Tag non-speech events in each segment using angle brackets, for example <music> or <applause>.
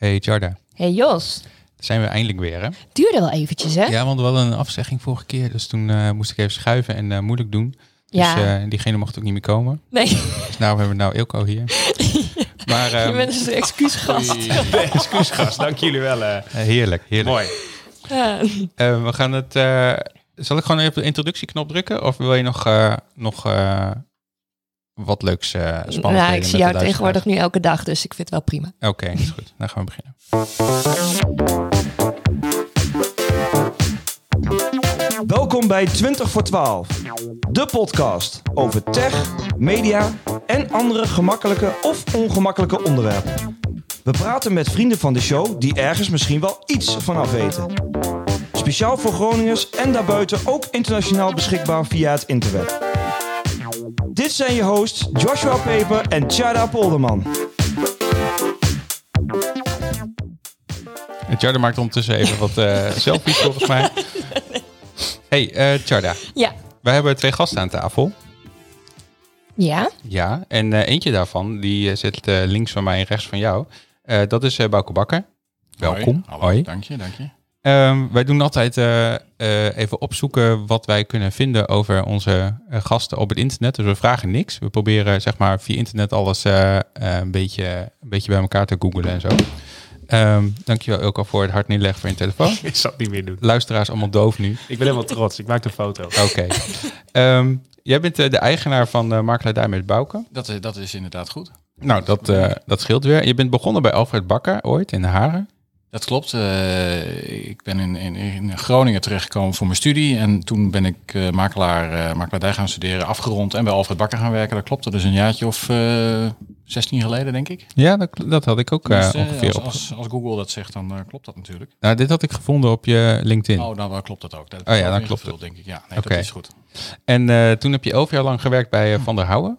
Hey Jarda, Hey Jos, daar zijn we eindelijk weer hè? duurde wel eventjes hè? Ja, want we hadden een afzegging vorige keer, dus toen eh, moest ik even schuiven en eh, moeilijk doen. Dus Ja. eh, diegene mocht ook niet meer komen. Nee, Dus nou hebben we nou Ilko hier. <laughs> Maar je ehm, bent dus een excuusgast. <laughs> Excuusgast, dank jullie wel. eh. eh, heerlijk, heerlijk. Mooi. We gaan het... eh, zal ik gewoon even op de introductieknop drukken? Of wil je nog, eh, nog eh, wat leuks uh, spannends Nou, delen ik zie jou tegenwoordig nu elke dag, dus ik vind het wel prima. Oké, is goed. Dan gaan we beginnen. Welkom bij 20 voor 12. De podcast over tech, media en andere gemakkelijke of ongemakkelijke onderwerpen. We praten met vrienden van de show die ergens misschien wel iets vanaf weten. Speciaal voor Groningers en daarbuiten ook internationaal beschikbaar via het internet. Dit zijn je hosts Joshua Peper en Tjada Polderman. En Tjarda maakt ondertussen even wat eh <laughs> selfies volgens mij. Hey, eh Tjarda. Ja. Wij hebben twee gasten aan tafel. Ja? Ja, en eh, eentje daarvan, die zit eh, links van mij en rechts van jou. Eh, dat is eh Bouke Bakker. Welkom. Hoi. Hoi. Dank je, dank je. Ehm, wij doen altijd eh, eh, even opzoeken wat wij kunnen vinden over onze eh, gasten op het internet. Dus we vragen niks. We proberen zeg maar via internet alles een, beetje, een beetje bij elkaar te googlen en zo. Ehm dankjewel ook al voor het hard neerleggen van je telefoon. <laughs> Ik zal het niet meer doen. Luisteraars allemaal doof nu. Ik ben helemaal trots. Ik maak een foto. Oké. Ehm, jij bent de eigenaar van uh, Makelaar met Bouke. Dat, is- dat is inderdaad goed. Nou, dat, eh, dat scheelt weer. Je bent begonnen bij Alfred Bakker ooit in de Haren. Dat klopt. Eh, ik ben in, in, in Groningen terechtgekomen voor mijn studie. En toen ben ik eh, makelaar, eh makelaardij gaan studeren, afgerond en bij Alfred Bakker gaan werken. Dat klopt. Dat is een jaartje of eh 16 geleden, denk ik. Ja, dat, dat had ik ook Dus, ongeveer als, als, als Google dat zegt, dan klopt dat natuurlijk. Nou, dit had ik gevonden op je LinkedIn. Oh, dan, dan klopt dat ook. Dat Oh ja, dan klopt ingevuld, denk ik. Ja, nee, Oké. dat is goed. En toen heb je elf jaar lang gewerkt bij Van der Houwen.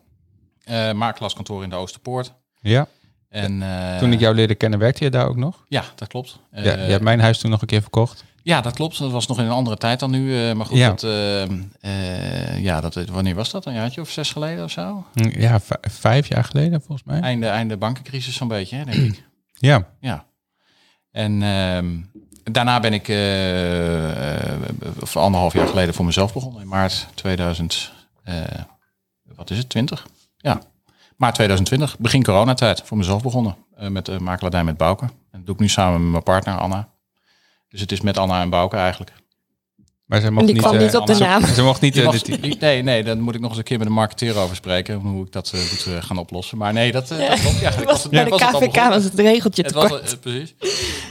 Makelaarskantoor in de Oosterpoort. Ja. En, eh, Toen ik jou leerde kennen, werkte je daar ook nog? Ja, dat klopt. ja, je Eh, hebt mijn huis toen nog een keer verkocht. Ja, dat klopt. Dat was nog in een andere tijd dan nu. eh, maar goed, Ja. dat, ja, dat, wanneer was dat? Een jaartje of zes geleden of zo? Ja, vijf jaar geleden volgens mij. Einde, einde bankencrisis zo'n beetje, hè, denk ik. <clears throat> Ja. Ja. En ehm, daarna ben ik of anderhalf jaar geleden voor mezelf begonnen. In maart 2000, eh, wat is het, 20? Ja, maart 2020, begin coronatijd, voor mezelf begonnen. eh, met de makelaardij met Bouke. En dat doe ik nu samen met mijn partner Anna. Dus het is met Anna en Bouke eigenlijk. Maar ze mocht Die niet... kwam eh, niet op de naam. Ze mocht niet... <laughs> Eh, nee, nee, dan moet ik nog eens een keer met de marketeer over spreken. Hoe ik dat eh, moet eh, gaan oplossen. Maar nee, dat, eh, dat klopt. Ja, <laughs> Was, was, bij de was het KVK begonnen. was het regeltje Het te was, kort. eh, precies.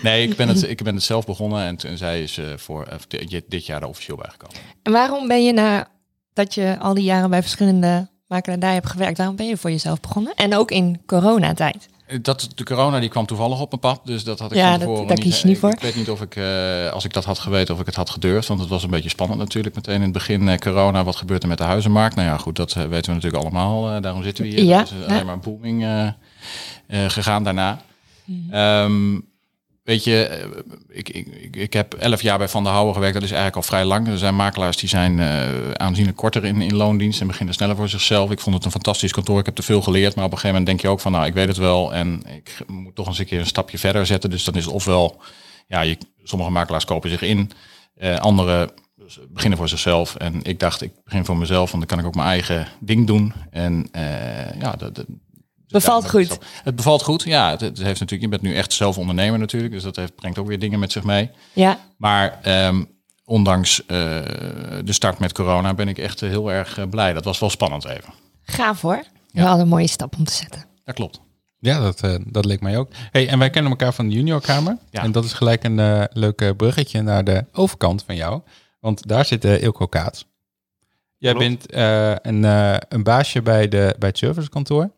Nee, ik ben, het, ik ben het zelf begonnen en, toen zij is eh, voor eh, dit, dit jaar er officieel bijgekomen. En waarom ben je na dat je al die jaren bij verschillende makelaardij hebt gewerkt, waarom ben je voor jezelf begonnen? En ook in coronatijd. Eh, Dat, de corona die kwam toevallig op mijn pad, dus dat had ik Ja, van tevoren daar kies je niet ik- voor. Ik weet niet of ik, eh, als ik dat had geweten, of ik het had gedurfd. Want het was een beetje spannend natuurlijk meteen in het begin. eh, corona, wat gebeurt er met de huizenmarkt? Nou ja, goed, dat eh, weten we natuurlijk allemaal. eh, daarom zitten we hier. Ja, is eh, ja. alleen maar booming eh, eh, gegaan daarna. Mhm. Ehm, weet je, eh, ik, ik, ik, heb elf jaar bij Van der Houwen gewerkt. Dat is eigenlijk al vrij lang. Er zijn makelaars die zijn eh, aanzienlijk korter in, in loondienst en beginnen sneller voor zichzelf. Ik vond het een fantastisch kantoor. Ik heb er veel geleerd. Maar op een gegeven moment denk je ook van, nou, ik weet het wel. En ik moet toch eens een keer een stapje verder zetten. Dus dan is het ofwel, ja, je, sommige makelaars kopen zich in. Eh andere beginnen voor zichzelf. En ik dacht, ik begin voor mezelf, want dan kan ik ook mijn eigen ding doen. En ja, dat, Bevalt ja, goed. Het bevalt goed, ja. Het, het heeft natuurlijk, je bent nu echt zelf ondernemer natuurlijk, dus dat heeft, brengt ook weer dingen met zich mee. Ja, Maar ehm, ondanks eh, de start met corona ben ik echt heel erg eh, blij. Dat was wel spannend even. gaaf hoor. Wel een mooie stap om te zetten. Dat klopt. Ja, dat, eh, dat leek mij ook. Hey, en wij kennen elkaar van de juniorkamer. Ja. En dat is gelijk een eh leuke bruggetje naar de overkant van jou. Want daar zit eh, Ilko Kaats. Jij Klopt. bent eh, een, eh, een baasje bij, de, bij het servicekantoor.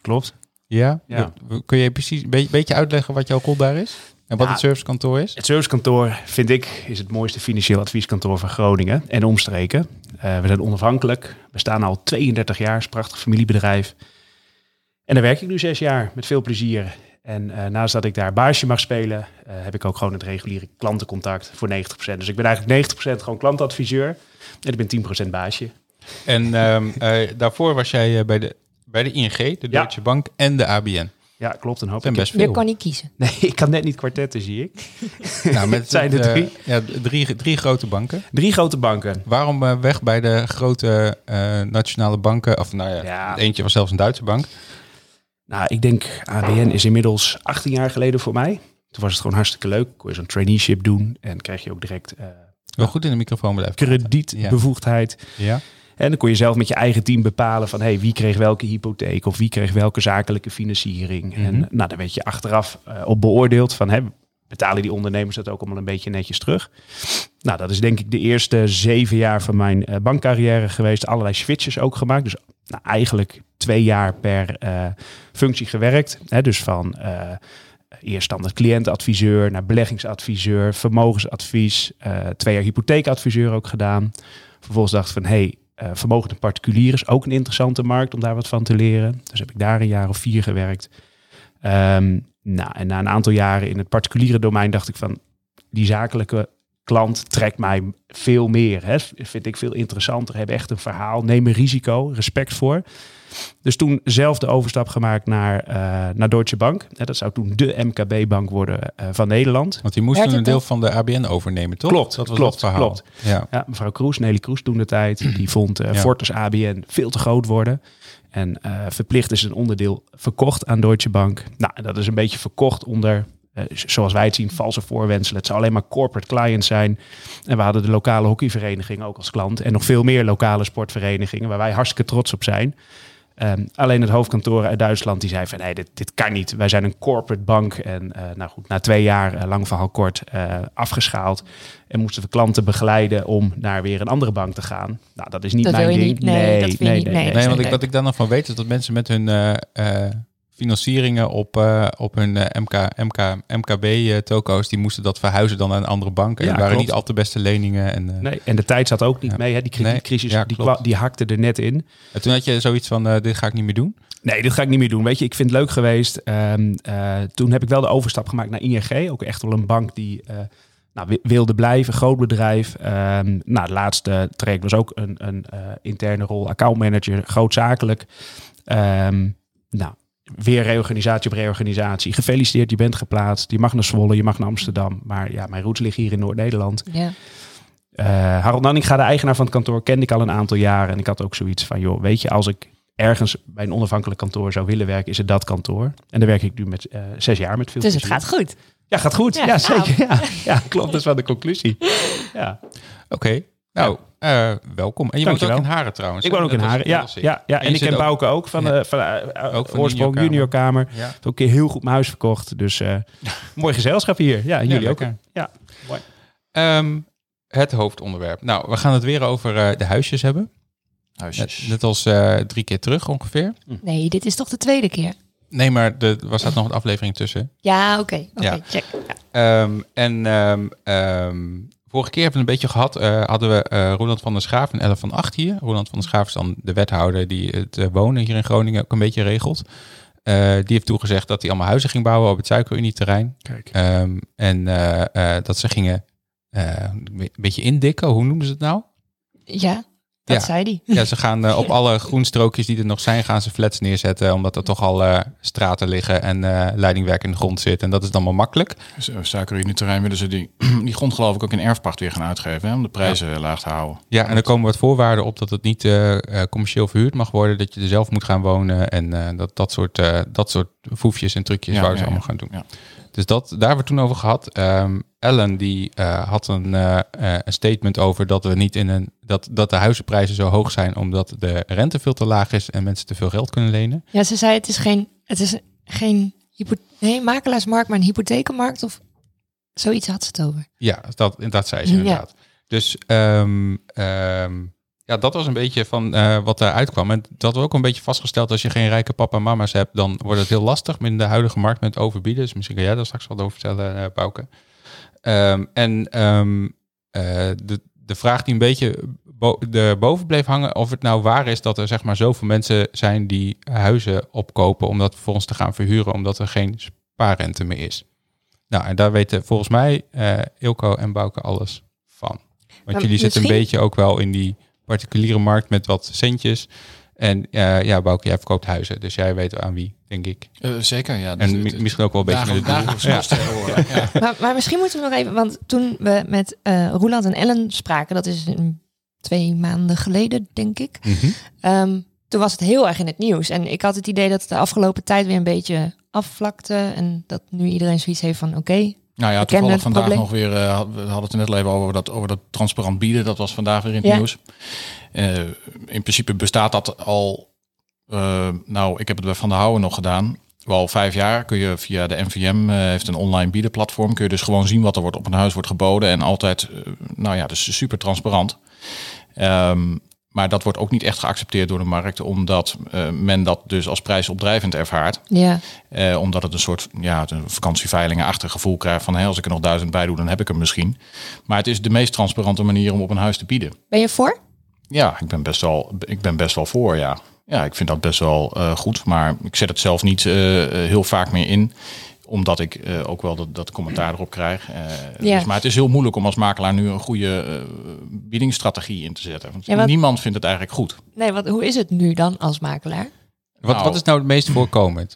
Klopt. Ja? Kun je precies een beetje, uitleggen wat jouw rol daar is? En wat Ja. het servicekantoor is? Het servicekantoor, vind ik, is het mooiste financieel advieskantoor van Groningen en omstreken. Eh, we zijn onafhankelijk. We staan al 32 jaar, is een prachtig familiebedrijf. En daar werk ik nu zes jaar met veel plezier. En eh, naast dat ik daar baasje mag spelen, eh, heb ik ook gewoon het reguliere klantencontact voor 90%. Dus ik ben eigenlijk 90% gewoon klantadviseur en ik ben 10% baasje. En ehm, eh, daarvoor was jij bij, de, bij de ING, de Ja. Deutsche Bank en de ABN. Ja, klopt. Een hoop. Zijn Ik best Je kan niet kiezen. Nee, ik kan net niet kwartetten, zie ik. <laughs> Nou, met <laughs> zijn er eh, drie. ja, drie, drie grote banken. Drie grote banken. Waarom eh, weg bij de grote eh, nationale banken? Of nou ja, Ja. eentje was zelfs een Duitse bank. Nou, ik denk ABN is inmiddels 18 jaar geleden voor mij. Toen was het gewoon hartstikke leuk. Kon je zo'n traineeship doen en kreeg je ook direct eh Wel goed in de microfoon blijven. kredietbevoegdheid. Ja. En dan kon je zelf met je eigen team bepalen van hey, wie kreeg welke hypotheek of wie kreeg welke zakelijke financiering. En Mhm. nou, daar werd je achteraf eh, op beoordeeld van hè, betalen die ondernemers dat ook allemaal een beetje netjes terug. Nou, dat is denk ik de eerste zeven jaar van mijn eh, bankcarrière geweest. Allerlei switches ook gemaakt. Dus nou, eigenlijk twee jaar per eh, functie gewerkt. Hè, dus van eh eerst standaard cliëntadviseur naar beleggingsadviseur, vermogensadvies, eh, twee jaar hypotheekadviseur ook gedaan. Vervolgens dacht ik van, hey, eh vermogende particulier is ook een interessante markt om daar wat van te leren. Dus heb ik daar een jaar of vier gewerkt. Ehm, nou, en na een aantal jaren in het particuliere domein dacht ik van, die zakelijke klant trekt mij veel meer. Hè. Vind ik veel interessanter. Heb echt een verhaal. Neem een risico. Respect voor. Dus toen zelf de overstap gemaakt naar, eh, naar Deutsche Bank. Hè, dat zou toen de MKB-bank worden eh, van Nederland. Want die moest Werd toen een het deel van de ABN overnemen, toch? Klopt, dat was klopt, dat verhaal. klopt. Ja. Ja, mevrouw Kroes, Nelly Kroes toen de tijd, die vond eh Ja. Fortis ABN veel te groot worden. En eh, verplicht is een onderdeel verkocht aan Deutsche Bank. Nou, dat is een beetje verkocht onder, eh, zoals wij het zien, valse voorwenselen. Het zou alleen maar corporate clients zijn. En we hadden de lokale hockeyvereniging ook als klant. En nog veel meer lokale sportverenigingen, waar wij hartstikke trots op zijn. Ehm, alleen het hoofdkantoor uit Duitsland die zei van nee, dit, dit kan niet. Wij zijn een corporate bank. En eh, nou goed, na twee jaar, eh, lang verhaal kort, eh, afgeschaald. En moesten we klanten begeleiden om naar weer een andere bank te gaan. Nou, dat is niet Dat mijn wil je ding. niet. Nee, dat vind je niet. Nee. Nee, want ik, Nee. wat ik daar nog van weet is dat mensen met hun eh, eh, financieringen op, eh, op hun eh, MK, MK, MKB-toko's, die moesten dat verhuizen dan naar een andere bank. En Ja, waren klopt. niet al te beste leningen. En, eh, Nee, en de tijd zat ook niet Ja. mee. Hè. Die kredietcrisis Nee, ja, die, die hakte er net in. en toen had je zoiets van, eh, dit ga ik niet meer doen. Nee, dit ga ik niet meer doen. Weet je, ik vind het leuk geweest. Ehm, eh, toen heb ik wel de overstap gemaakt naar ING. Ook echt wel een bank die eh, nou, wi- wilde blijven. Groot bedrijf. Ehm, nou, het laatste traject was ook een, een eh, interne rol. Accountmanager, grootzakelijk. Ehm, nou, weer reorganisatie op reorganisatie. Gefeliciteerd, je bent geplaatst. Je mag naar Zwolle, je mag naar Amsterdam. Maar ja, mijn roots liggen hier in Noord-Nederland. Ja. Eh Harold Nanninga, de eigenaar van het kantoor, kende ik al een aantal jaren. En ik had ook zoiets van, joh, weet je, als ik ergens bij een onafhankelijk kantoor zou willen werken, is het dat kantoor. En daar werk ik nu met eh, zes jaar met veel Dus het gaat goed. Ja, gaat goed. Ja, Ja, zeker. Ja. ja, klopt. Dat is wel de conclusie. <laughs> Ja. Oké, nou, eh, welkom. En je woont ook in Haren trouwens. Ik woon ook in Haren. Ja, ja, ja. En ik ken ook- Bouke ook van, Ja. de van uh, Ook van de oorsprong juniorkamer. juniorkamer. Ja. Heb ook een keer heel goed mijn huis verkocht. Dus eh, <laughs> mooi gezelschap hier. Ja, en Ja, jullie ook. Ja. Ehm, het hoofdonderwerp. Nou, we gaan het weer over eh, de huisjes hebben. Huisjes. Net, net als eh, drie keer terug ongeveer. Nee, dit is toch de tweede keer? Nee, maar er was staat nog een aflevering tussen. Ja, oké. Oké, Ja. check. Ja. Ehm, en ehm, ehm, vorige keer hebben we een beetje gehad. eh, hadden we eh Roland van der Schaaf en Elle van Acht hier. Roland van der Schaaf is dan de wethouder die het eh, wonen hier in Groningen ook een beetje regelt. Eh, die heeft toegezegd dat hij allemaal huizen ging bouwen op het Suikerunie-terrein. Kijk. Ehm, en eh, eh, dat ze gingen eh, een beetje indikken. Hoe noemden ze het nou? Ja, dat Ja. zei hij. Ja, ze gaan eh, op alle groenstrookjes die er nog zijn, gaan ze flats neerzetten. Omdat er toch al eh, straten liggen en eh, leidingwerk in de grond zit. En dat is dan wel makkelijk. Suikerunie terrein willen ze die, <clears throat> die grond geloof ik ook in erfpacht weer gaan uitgeven. Hè, om de prijzen laag te houden. Ja, en er komen wat voorwaarden op dat het niet commercieel verhuurd mag worden. Dat je er zelf moet gaan wonen. En eh, dat, dat, soort, eh, dat soort foefjes en trucjes Ja, wouden ze allemaal ja. gaan doen. Ja. Dus dat, daar hebben we toen over gehad. Ehm, Ellen die eh, had een, eh, eh, een statement over dat we niet in een dat, dat de huizenprijzen zo hoog zijn omdat de rente veel te laag is en mensen te veel geld kunnen lenen. Ja, ze zei het is geen, het is geen nee, makelaarsmarkt, maar een hypothekenmarkt of zoiets had ze het over. Ja, dat, dat zei ze Ja. inderdaad. Dus ehm, ehm, ja, dat was een beetje van eh, wat eruit kwam. En dat we ook een beetje vastgesteld, als je geen rijke papa en mama's hebt, dan wordt het heel lastig in de huidige markt met overbieden. Dus misschien kan jij daar straks wat over vertellen, eh Bouke. Ehm, en ehm, eh, de, de vraag die een beetje bo de boven bleef hangen, of het nou waar is dat er zeg maar zoveel mensen zijn die huizen opkopen om dat vervolgens te gaan verhuren, omdat er geen spaarrente meer is. Nou, en daar weten volgens mij Ilko en Bouke alles van. Want Maar jullie zitten een beetje ook wel in die particuliere markt met wat centjes. En eh, ja, Bouke, jij verkoopt huizen, dus jij weet aan wie, denk ik. Eh, zeker, ja. Dus En het- misschien ook wel een beetje met dagelijks, het doel. horen. Ja. <laughs> Maar, maar misschien moeten we nog even, want toen we met eh Roeland en Ellen spraken, dat is een, twee maanden geleden, denk ik. Mhm. Ehm, toen was het heel erg in het nieuws. En ik had het idee dat het de afgelopen tijd weer een beetje afvlakte. En dat nu iedereen zoiets heeft van oké. Nou ja, toevallig vandaag probleem. nog weer, had- we hadden het er net al even over dat, over dat transparant bieden. Dat was vandaag weer in het Ja. nieuws. Eh, in principe bestaat dat al, eh, nou ik heb het bij Van der Houwen nog gedaan. Wel vijf jaar kun je via de NVM, heeft een online biedenplatform, kun je dus gewoon zien wat er wordt op een huis wordt geboden. En altijd, nou ja, dus super transparant. Ehm, maar dat wordt ook niet echt geaccepteerd door de markt, omdat eh, men dat dus als prijsopdrijvend ervaart. Ja, Eh, omdat het een soort ja, een vakantieveilingen-achtig gevoel krijgt van als ik er nog duizend bij doe, dan heb ik hem misschien. Maar het is de meest transparante manier om op een huis te bieden. ben je voor? Ja, ik ben best wel, ik ben best wel voor, ja. Ja, ik vind dat best wel eh, goed, maar ik zet het zelf niet heel vaak meer in omdat ik eh, ook wel dat, dat commentaar erop krijg. Eh, Ja. dus, maar het is heel moeilijk om als makelaar nu een goede eh biedingsstrategie in te zetten. Want Ja, wat- niemand vindt het eigenlijk goed. Nee, wat, hoe is het nu dan als makelaar? Wat, Nou. wat is nou het meest voorkomend?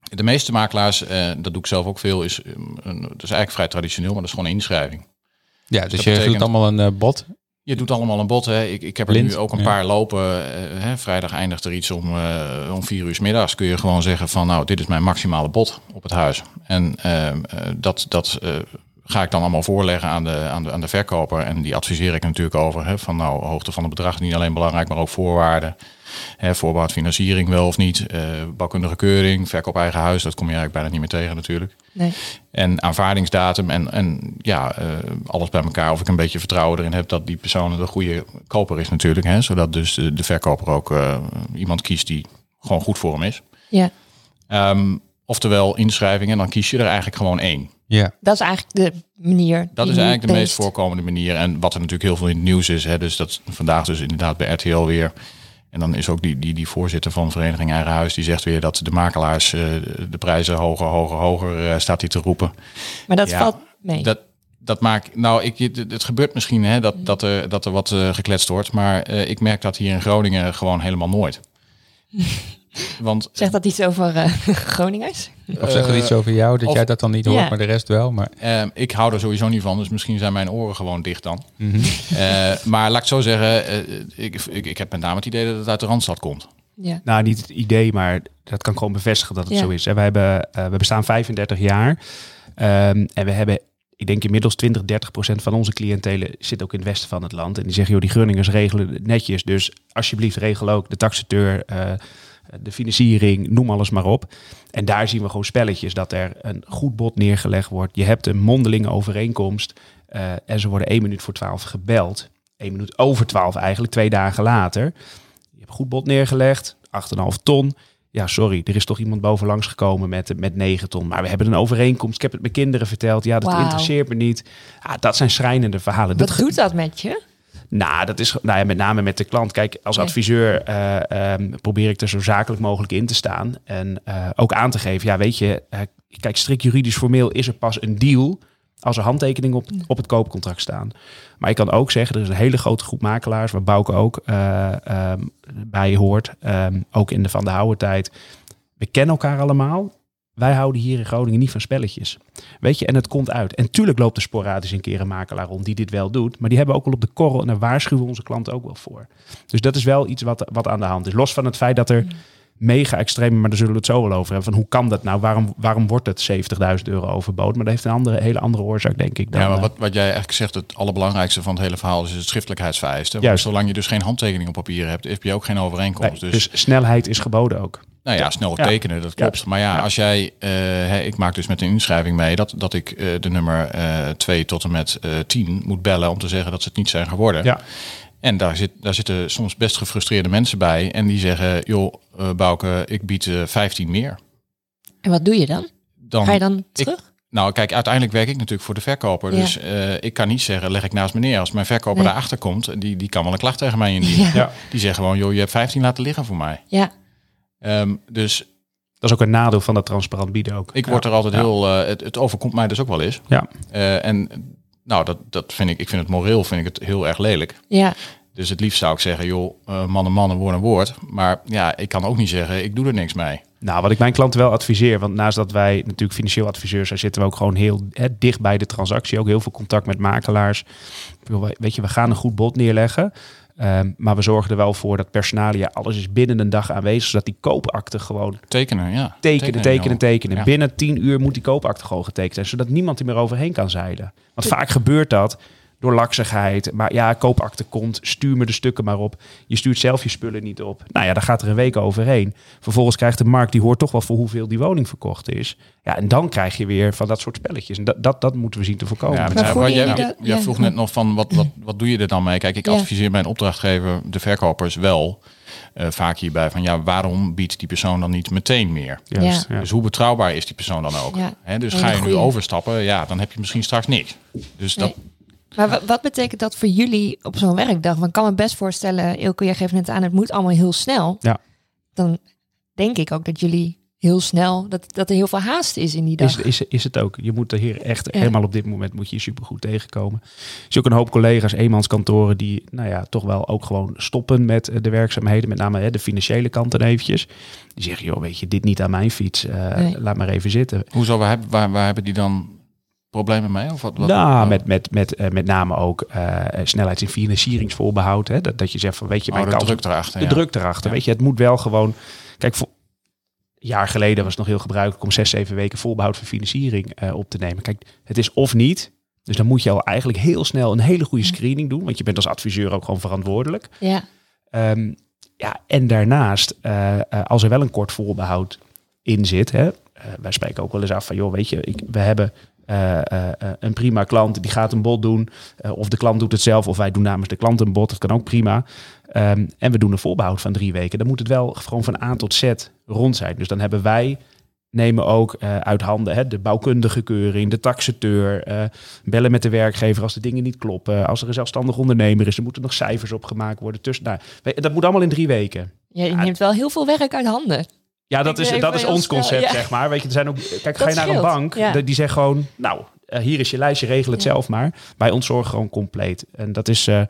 De meeste makelaars, eh, dat doe ik zelf ook veel, is, eh, een, dat is eigenlijk vrij traditioneel, maar dat is gewoon een inschrijving. Ja, dus dat je betekent- doet allemaal een bot. Je doet allemaal een bod. Hè. Ik, ik heb er Blind, nu ook een ja. paar lopen. eh, hè. Vrijdag eindigt er iets om, eh, om vier uur 's middags. Kun je gewoon zeggen van nou, dit is mijn maximale bod op het huis. En eh, dat, dat ga ik dan allemaal voorleggen aan de, aan, de, aan de verkoper. En die adviseer ik natuurlijk over. Hè, van nou, hoogte van het bedrag niet alleen belangrijk, maar ook voorwaarden. Hè, voorbouwd financiering wel of niet. eh bouwkundige keuring, verkoop eigen huis. Dat kom je eigenlijk bijna niet meer tegen natuurlijk. Nee. En aanvaardingsdatum en, en ja, eh, alles bij elkaar. Of ik een beetje vertrouwen erin heb dat die persoon de goede koper is natuurlijk. Hè, zodat dus de, de verkoper ook eh, iemand kiest die gewoon goed voor hem is. Ja, Ehm, oftewel inschrijvingen, dan kies je er eigenlijk gewoon één. Ja. dat is eigenlijk de manier. Dat is eigenlijk de meest voorkomende manier. En wat er natuurlijk heel veel in het nieuws is. Hè, dus dat vandaag dus inderdaad bij RTL weer. En dan is ook die, die, die voorzitter van Vereniging Eigen Huis. Die zegt weer dat de makelaars eh, de prijzen hoger, hoger, hoger eh, staat hij te roepen. Maar dat Ja, valt mee. Dat, dat maakt, nou, ik, het, gebeurt misschien hè, dat, dat, er, dat er wat eh, gekletst wordt. Maar ik merk dat hier in Groningen gewoon helemaal nooit. <laughs> Want Zegt dat iets over eh, <laughs> Groningers? Of zegt er iets over jou, dat of- jij dat dan niet hoort, Ja. maar de rest wel. Maar, eh, ik hou er sowieso niet van. Dus misschien zijn mijn oren gewoon dicht dan. Mhm. <laughs> Eh, maar laat ik zo zeggen, eh, ik, ik, ik heb met name het idee dat het uit de Randstad komt. Ja. Nou, niet het idee, maar dat kan gewoon bevestigen dat het Ja. zo is. hè. We, hebben, we bestaan 35 jaar Ehm, en we hebben, ik denk inmiddels 20, 30 procent van onze cliëntelen zit ook in het westen van het land. En die zeggen, joh, die Grunningers regelen het netjes. Dus alsjeblieft regel ook de taxateur, eh, de financiering, noem alles maar op. En daar zien we gewoon spelletjes dat er een goed bod neergelegd wordt. Je hebt een mondelinge overeenkomst eh, en ze worden één minuut voor twaalf gebeld. Één minuut over twaalf eigenlijk, twee dagen later. Je hebt goed bod neergelegd, 8,5 ton. Ja, sorry, er is toch iemand bovenlangs gekomen met, met 9 ton. Maar we hebben een overeenkomst. Ik heb het mijn kinderen verteld. Ja, dat interesseert me niet. Ja, dat zijn schrijnende verhalen. Wat dat, doet dat met je? Nou, dat is nou ja, met name met de klant. Kijk, als adviseur eh, ehm, probeer ik er zo zakelijk mogelijk in te staan. En eh, ook aan te geven, ja, weet je, eh, kijk, strikt juridisch formeel is er pas een deal als er handtekeningen op, op het koopcontract staan. Maar ik kan ook zeggen, er is een hele grote groep makelaars, waar Bouke ook eh, ehm, bij hoort, ehm, ook in de Van de Houwer tijd. We kennen elkaar allemaal. Wij houden hier in Groningen niet van spelletjes. Weet je, en het komt uit. En tuurlijk loopt er sporadisch een keer een makelaar rond die dit wel doet. Maar die hebben ook wel op de korrel en daar waarschuwen we onze klanten ook wel voor. Dus dat is wel iets wat, wat aan de hand is. Los van het feit dat er mega extreme, maar daar zullen we het zo wel over hebben. Van hoe kan dat nou? Waarom, waarom wordt het 70.000 euro overboden? Maar dat heeft een andere, hele andere oorzaak, denk ik. Dan, ja, maar eh, wat, wat jij eigenlijk zegt, het allerbelangrijkste van het hele verhaal is het schriftelijkheidsvereiste. Juist. zolang je dus geen handtekening op papier hebt, heb je ook geen overeenkomst. nee, dus, dus snelheid is geboden ook. Nou ja, snel Ja. tekenen, dat klopt. Maar ja, Ja. als jij, eh, hè, ik maak dus met een inschrijving mee dat, dat ik eh, de nummer 2 tot en met eh 10 moet bellen om te zeggen dat ze het niet zijn geworden. Ja. En daar, zit, daar zitten soms best gefrustreerde mensen bij. En die zeggen, joh, eh Bouke, ik bied eh 15 meer. En wat doe je dan? Dan, Ga je dan terug? Nou, kijk, uiteindelijk werk ik natuurlijk voor de verkoper. Ja. Dus eh, ik kan niet zeggen, leg ik naast me neer. Als mijn verkoper Nee. daarachter komt, die, die kan wel een klacht tegen mij indienen. Ja. Ja. Die zeggen gewoon, joh, je hebt 15 laten liggen voor mij. Ja. Ehm, dus Dat is ook een nadeel van dat transparant bieden ook. ik Ja. word er altijd Ja. heel... eh, het, het overkomt mij dus ook wel eens. Ja. Eh, en nou, dat, dat vind ik... Ik vind het moreel vind ik het heel erg lelijk. Ja. Dus het liefst zou ik zeggen, joh, uh, man en man, een woord een woord. Maar ja, ik kan ook niet zeggen, ik doe er niks mee. Nou, wat ik mijn klanten wel adviseer, want naast dat wij natuurlijk financieel adviseurs zijn, zitten we ook gewoon heel hè, dicht bij de transactie. Ook heel veel contact met makelaars. Weet je, we gaan een goed bod neerleggen. Um, maar we zorgen er wel voor dat personalia, alles is binnen een dag aanwezig, zodat die koopakte gewoon... Tekenen, ja. Tekenen, tekenen, tekenen. Binnen tien uur moet die koopakte gewoon getekend zijn, zodat niemand er meer overheen kan zeilen. Want vaak gebeurt dat door laksigheid. Maar ja, koopakte komt, stuur me de stukken maar op. Je stuurt zelf je spullen niet op. Nou ja, dan gaat er een week overheen. Vervolgens krijgt de markt, die hoort toch wel voor hoeveel die woning verkocht is. Ja, en dan krijg je weer van dat soort spelletjes. En dat, dat, dat moeten we zien te voorkomen. Ja, maar maar jij, jij, vroeg net nog van, wat, wat, wat doe je er dan mee? Kijk, ik adviseer mijn opdrachtgever, de verkopers, wel... Uh, vaak hierbij van ja, waarom biedt die persoon dan niet meteen meer? Ja. Dus hoe betrouwbaar is die persoon dan ook? Ja. dus ga je nu overstappen, ja, dan heb je misschien straks niks. Dus dat, maar wat betekent dat voor jullie op zo'n werkdag? Want ik kan me best voorstellen, Ilko, jij geeft net aan, het moet allemaal heel snel. Ja. Dan denk ik ook dat jullie heel snel, dat, dat er heel veel haast is in die dag. Is, is, is het ook. Je moet er hier echt, helemaal op dit moment moet je supergoed tegenkomen. Er is ook een hoop collega's, eenmanskantoren, die nou ja, toch wel ook gewoon stoppen met eh, de werkzaamheden. Met name hè, de financiële kant dan eventjes. Die zeggen, joh, weet je, dit niet aan mijn fiets. Uh, Laat maar even zitten. Hoezo, waar, waar, waar hebben die dan problemen mee? Of wat, wat nou, met, met, met, uh, met name ook uh, snelheids- en financieringsvoorbehoud. Hè? Dat, dat je zegt van, weet je, oh, mijn de druk erachter. De druk erachter, weet je. Het moet wel gewoon... Kijk, voor, een jaar geleden was het nog heel gebruikelijk om zes, zeven weken voorbehoud van financiering uh, op te nemen. Kijk, het is of niet. Dus dan moet je al eigenlijk heel snel een hele goede screening doen. Want je bent als adviseur ook gewoon verantwoordelijk. Ja. Um, ja, en daarnaast, als er wel een kort voorbehoud in zit, hè, wij spreken ook wel eens af van, joh, weet je, ik, we hebben uh, uh, een prima klant die gaat een bod doen. of de klant doet het zelf, of wij doen namens de klant een bod. Dat kan ook prima. Um, en we doen een voorbehoud van drie weken. Dan moet het wel gewoon van A tot Z rond zijn. Dus dan hebben wij nemen ook uit handen hè, de bouwkundige keuring, de taxateur, bellen met de werkgever als de dingen niet kloppen. Als er een zelfstandig ondernemer is, er moeten nog cijfers opgemaakt worden. Tussen, nou, dat moet allemaal in drie weken. Ja, je neemt wel heel veel werk uit handen. Ja, dat is, dat is ons concept, zeg maar. Weet je, er zijn ook, kijk, ga je naar een bank, ja. die zegt gewoon, nou, uh, hier is je lijstje, regel het zelf maar. Bij ons zorgen gewoon compleet. En dat is, uh, nou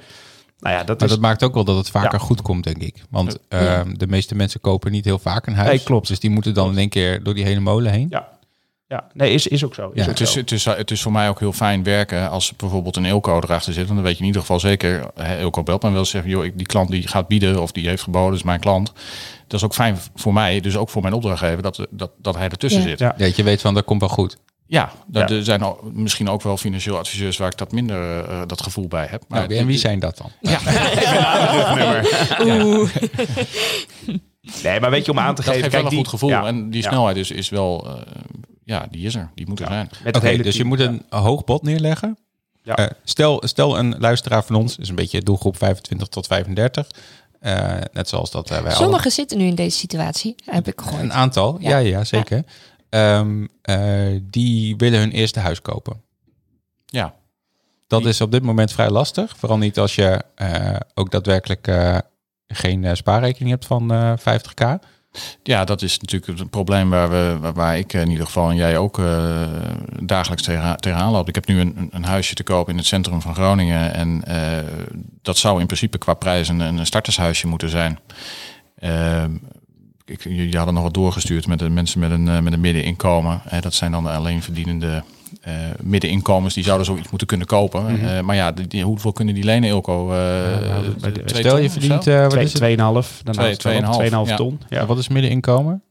ja, dat maar is... dat maakt ook wel dat het vaker goed komt, denk ik. Want uh, de meeste mensen kopen niet heel vaak een huis. Nee, klopt. Dus die moeten dan in één keer door die hele molen heen. Ja. Ja, nee, is, is ook zo. Is ja. ook het, is, zo. Het, is, het is voor mij ook heel fijn werken als bijvoorbeeld een Ilco erachter zit. Dan weet je in ieder geval zeker, Ilco belt me wel zeggen, joh, die klant die gaat bieden of die heeft geboden, is mijn klant. Dat is ook fijn voor mij, dus ook voor mijn opdrachtgever, dat, dat, dat hij ertussen Ja. zit. Ja. Dat je weet van, dat komt wel goed. Ja, dat, Ja. er zijn al, misschien ook wel financieel adviseurs waar ik dat minder eh, dat gevoel bij heb. Nou, en wie zijn dat dan? Ja, <laughs> Oeh. <laughs> Nee, maar weet je, om aan te dat geven... geeft wel een die- goed gevoel. ja, En die snelheid is, is wel, eh, ja, die is er. Die moet er zijn. Oké, dus je moet een hoog bod neerleggen. Ja. Eh, stel, stel een luisteraar van ons, is een beetje doelgroep 25 tot 35. Eh, net zoals dat eh, wij alle- Sommigen zitten nu in deze situatie, heb ik Een gehoord. aantal, ja, Ja. ja, zeker. Ehm, eh, die willen hun eerste huis kopen. Ja, Dat is op dit moment vrij lastig. Vooral niet als je eh, ook daadwerkelijk eh, geen spaarrekening hebt van eh 50k. Ja, dat is natuurlijk het probleem waar, we, waar, ik in ieder geval en jij ook eh, dagelijks tegen, tegenaan loopt. Ik heb nu een, een huisje te koop in het centrum van Groningen. En eh, dat zou in principe qua prijs een, een startershuisje moeten zijn. Eh, ik, jullie hadden nog wat doorgestuurd met de mensen met een, eh, met een middeninkomen. Dat zijn dan de alleenverdienende eh middeninkomens. Die zouden zoiets moeten kunnen kopen. Eh, maar ja, die, die- hoeveel kunnen die lenen, Ilko? Eh, bij de- twee Stel je verdient, eh wat Twee- is het? 2,5. Dan Twee- is het wel op 2,5, 2,5 ja. ton. Ja, Ja, wat is middeninkomen?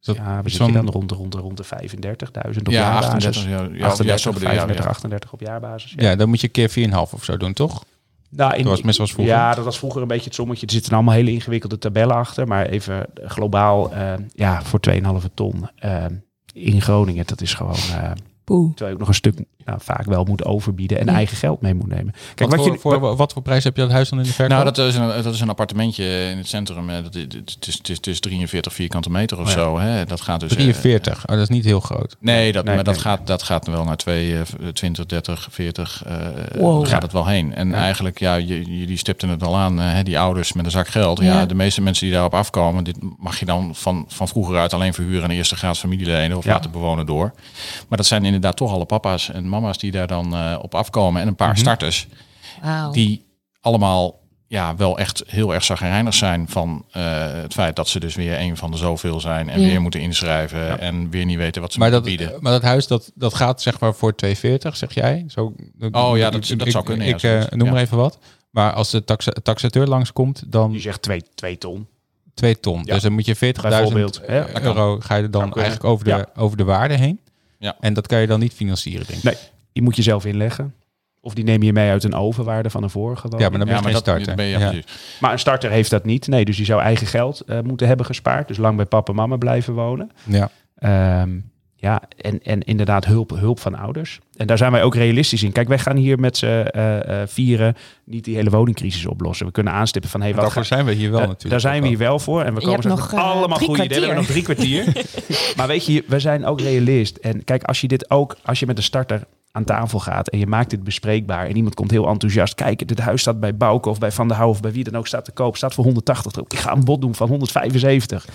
Is dat ja we zitten dan rond, rond, rond de 35.000 op Ja, jaarbasis. 38, ja, ja, ja, 38, zo bedoel je, ja, 35, ja. 38 op jaarbasis. Ja. Ja, dan moet je keer 4,5 of zo doen, toch? Nou, in, Dat was was vroeger. Ja, dat was vroeger een beetje het sommetje. Er zitten allemaal hele ingewikkelde tabellen achter. Maar even globaal, eh, ja, voor 2,5 ton in Groningen, dat is gewoon... eh, Poeh. terwijl je ook nog een stuk nou, vaak wel moet overbieden en Ja. eigen geld mee moet nemen. Kijk, wat, wat, voor, je, voor, wat voor prijs heb je dat huis dan in de verkoop? Nou, dat is, een, dat is een appartementje in het centrum. eh, Dat, is- het, is, het, is, het is 43 vierkante meter of Oh ja. zo. Hè. Dat gaat dus... eh, 43. Oh, dat is niet heel groot. nee, dat, Nee, maar dat, gaat, dat gaat wel naar 2, eh, 20, 30, 40. eh Wow. gaat het wel heen. En Ja. eigenlijk, ja, jullie stipten het al aan. eh, hè, die ouders met een zak geld. Ja. Ja. de meeste mensen die daarop afkomen. Dit mag je dan van, van vroeger uit alleen verhuren. En eerste graads familieleden of Ja. laten bewonen door. Maar dat zijn inderdaad toch alle papa's en mama's die daar dan eh, op afkomen. En een paar Mhm. starters die allemaal ja, wel echt heel erg zagrijnig zijn van eh, het feit dat ze dus weer een van de zoveel zijn en Ja. weer moeten inschrijven en weer niet weten wat ze Maar moeten dat, bieden. maar dat huis, dat, dat gaat zeg maar voor 240, zeg jij? Zo, Oh ja, dat- dat zou kunnen, ja, Ik eh, noem Ja. maar even wat. Maar als de taxa taxateur langskomt, dan Die zegt 2 twee ton. 2 ton. Ja. Dus dan moet je 40.000 Bijvoorbeeld, hè? eh, euro ga je er dan eigenlijk over de, Ja. over de waarde heen. Ja. En dat kan je dan niet financieren, denk ik. Nee, die moet je zelf inleggen. Of die neem je mee uit een overwaarde van een vorige woning. Ja, maar dan ben je ja, maar geen dat starter. ben je, ja. Maar een starter heeft dat niet. Nee, dus die zou eigen geld eh, moeten hebben gespaard. Dus lang bij papa en mama blijven wonen. Ja. Ehm, ja, en, en inderdaad hulp, hulp van ouders. En daar zijn wij ook realistisch in. Kijk, wij gaan hier met z'n eh, eh, vieren niet die hele woningcrisis oplossen. We kunnen aanstippen van, hey, wat Daarvoor ga- zijn we hier wel Da- natuurlijk. Daar zijn we hier wel voor. En we komen nog, eh, allemaal goede ideeën. We hebben nog drie kwartier. <laughs> maar weet je, we zijn ook realist. En kijk, als je dit ook, als je met een starter aan tafel gaat en je maakt dit bespreekbaar en iemand komt heel enthousiast. Kijk, dit huis staat bij Bouke of bij Van der Houw of bij wie dan ook staat te koop. Staat voor 180 erop. Ik ga een bod doen van 175.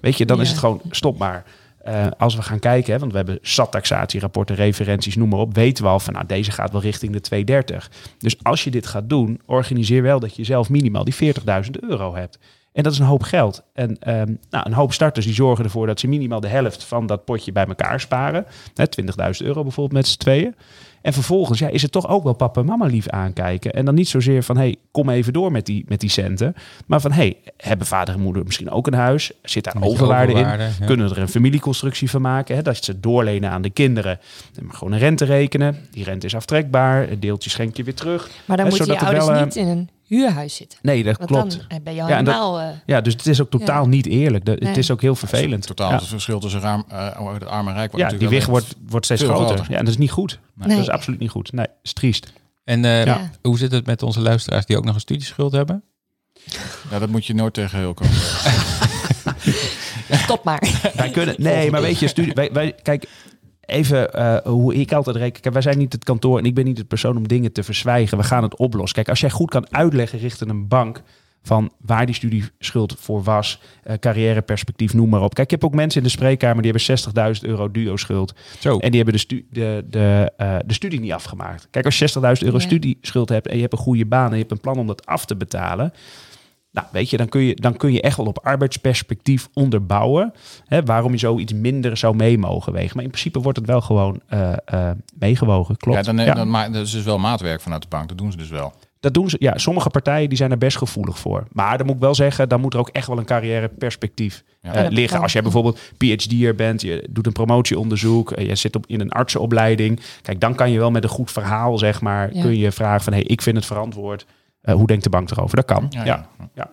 Weet je, dan is het gewoon stop maar. Eh, als we gaan kijken, hè, want we hebben SAT-taxatierapporten, referenties, noem maar op, weten we al van nou, deze gaat wel richting de 230. Dus als je dit gaat doen, organiseer wel dat je zelf minimaal die 40.000 euro hebt. En dat is een hoop geld. En ehm, nou, een hoop starters die zorgen ervoor dat ze minimaal de helft van dat potje bij elkaar sparen. Hè, 20.000 euro bijvoorbeeld met z'n tweeën. En vervolgens ja, is het toch ook wel papa en mama lief aankijken. En dan niet zozeer van, hey, kom even door met die, met die centen. Maar van, hey, hebben vader en moeder misschien ook een huis? Zit daar overwaarde, overwaarde, in? ja. Kunnen we er een familieconstructie van maken? Hè? Dat ze doorlenen aan de kinderen. En maar gewoon een rente rekenen. Die rente is aftrekbaar. Een deeltje schenk je weer terug. Maar dan Hè, moeten je er ouders wel, eh, niet in een huurhuis zitten. Nee, dat Want klopt. dan eh, ben je al Ja, dat- helemaal... eh, Ja, dus het is ook totaal Ja. niet eerlijk. De- Nee. Het is ook heel vervelend. Totaal Ja. het verschil tussen raam, eh, het arm en rijk. wordt Ja, die wel wordt, wordt steeds groter. groter. Ja, en dat is niet goed. Nee. Dat is Nee. absoluut niet goed. Nee, is triest. En eh, Ja. hoe zit het met onze luisteraars die ook nog een studieschuld hebben? Ja, dat moet je nooit tegen heel komen. <laughs> Stop maar. Wij kunnen, nee, maar weet je, studie, wij, wij, kijk, even eh, hoe ik altijd reken. Kijk, wij zijn niet het kantoor en ik ben niet het persoon om dingen te verzwijgen. We gaan het oplossen. Kijk, als jij goed kan uitleggen richting een bank van waar die studieschuld voor was, eh, carrièreperspectief, noem maar op. Kijk, ik heb ook mensen in de spreekkamer die hebben 60.000 euro duo-schuld. Zo. En die hebben de, stu de, de, eh, de studie niet afgemaakt. Kijk, als je 60.000 euro Ja. studieschuld hebt en je hebt een goede baan en je hebt een plan om dat af te betalen. Nou, weet je, dan kun je, dan kun je echt wel op arbeidsperspectief onderbouwen. Hè, waarom je zoiets minder zou mee mogen wegen. Maar in principe wordt het wel gewoon eh, eh, meegewogen. Klopt. Ja, dan, Ja. dan dat is dus wel maatwerk vanuit de bank. Dat doen ze dus wel. Dat doen ze. Ja, sommige partijen die zijn er best gevoelig voor. Maar dan moet ik wel zeggen, dan moet er ook echt wel een carrièreperspectief Ja. eh, liggen. Als jij bijvoorbeeld PhD'er bent, je doet een promotieonderzoek, eh, je zit op, in een artsenopleiding. Kijk, dan kan je wel met een goed verhaal, zeg maar, Ja. kun je vragen van, hey, ik vind het verantwoord. Eh, hoe denkt de bank erover? Dat kan. Ja, Ja, ja.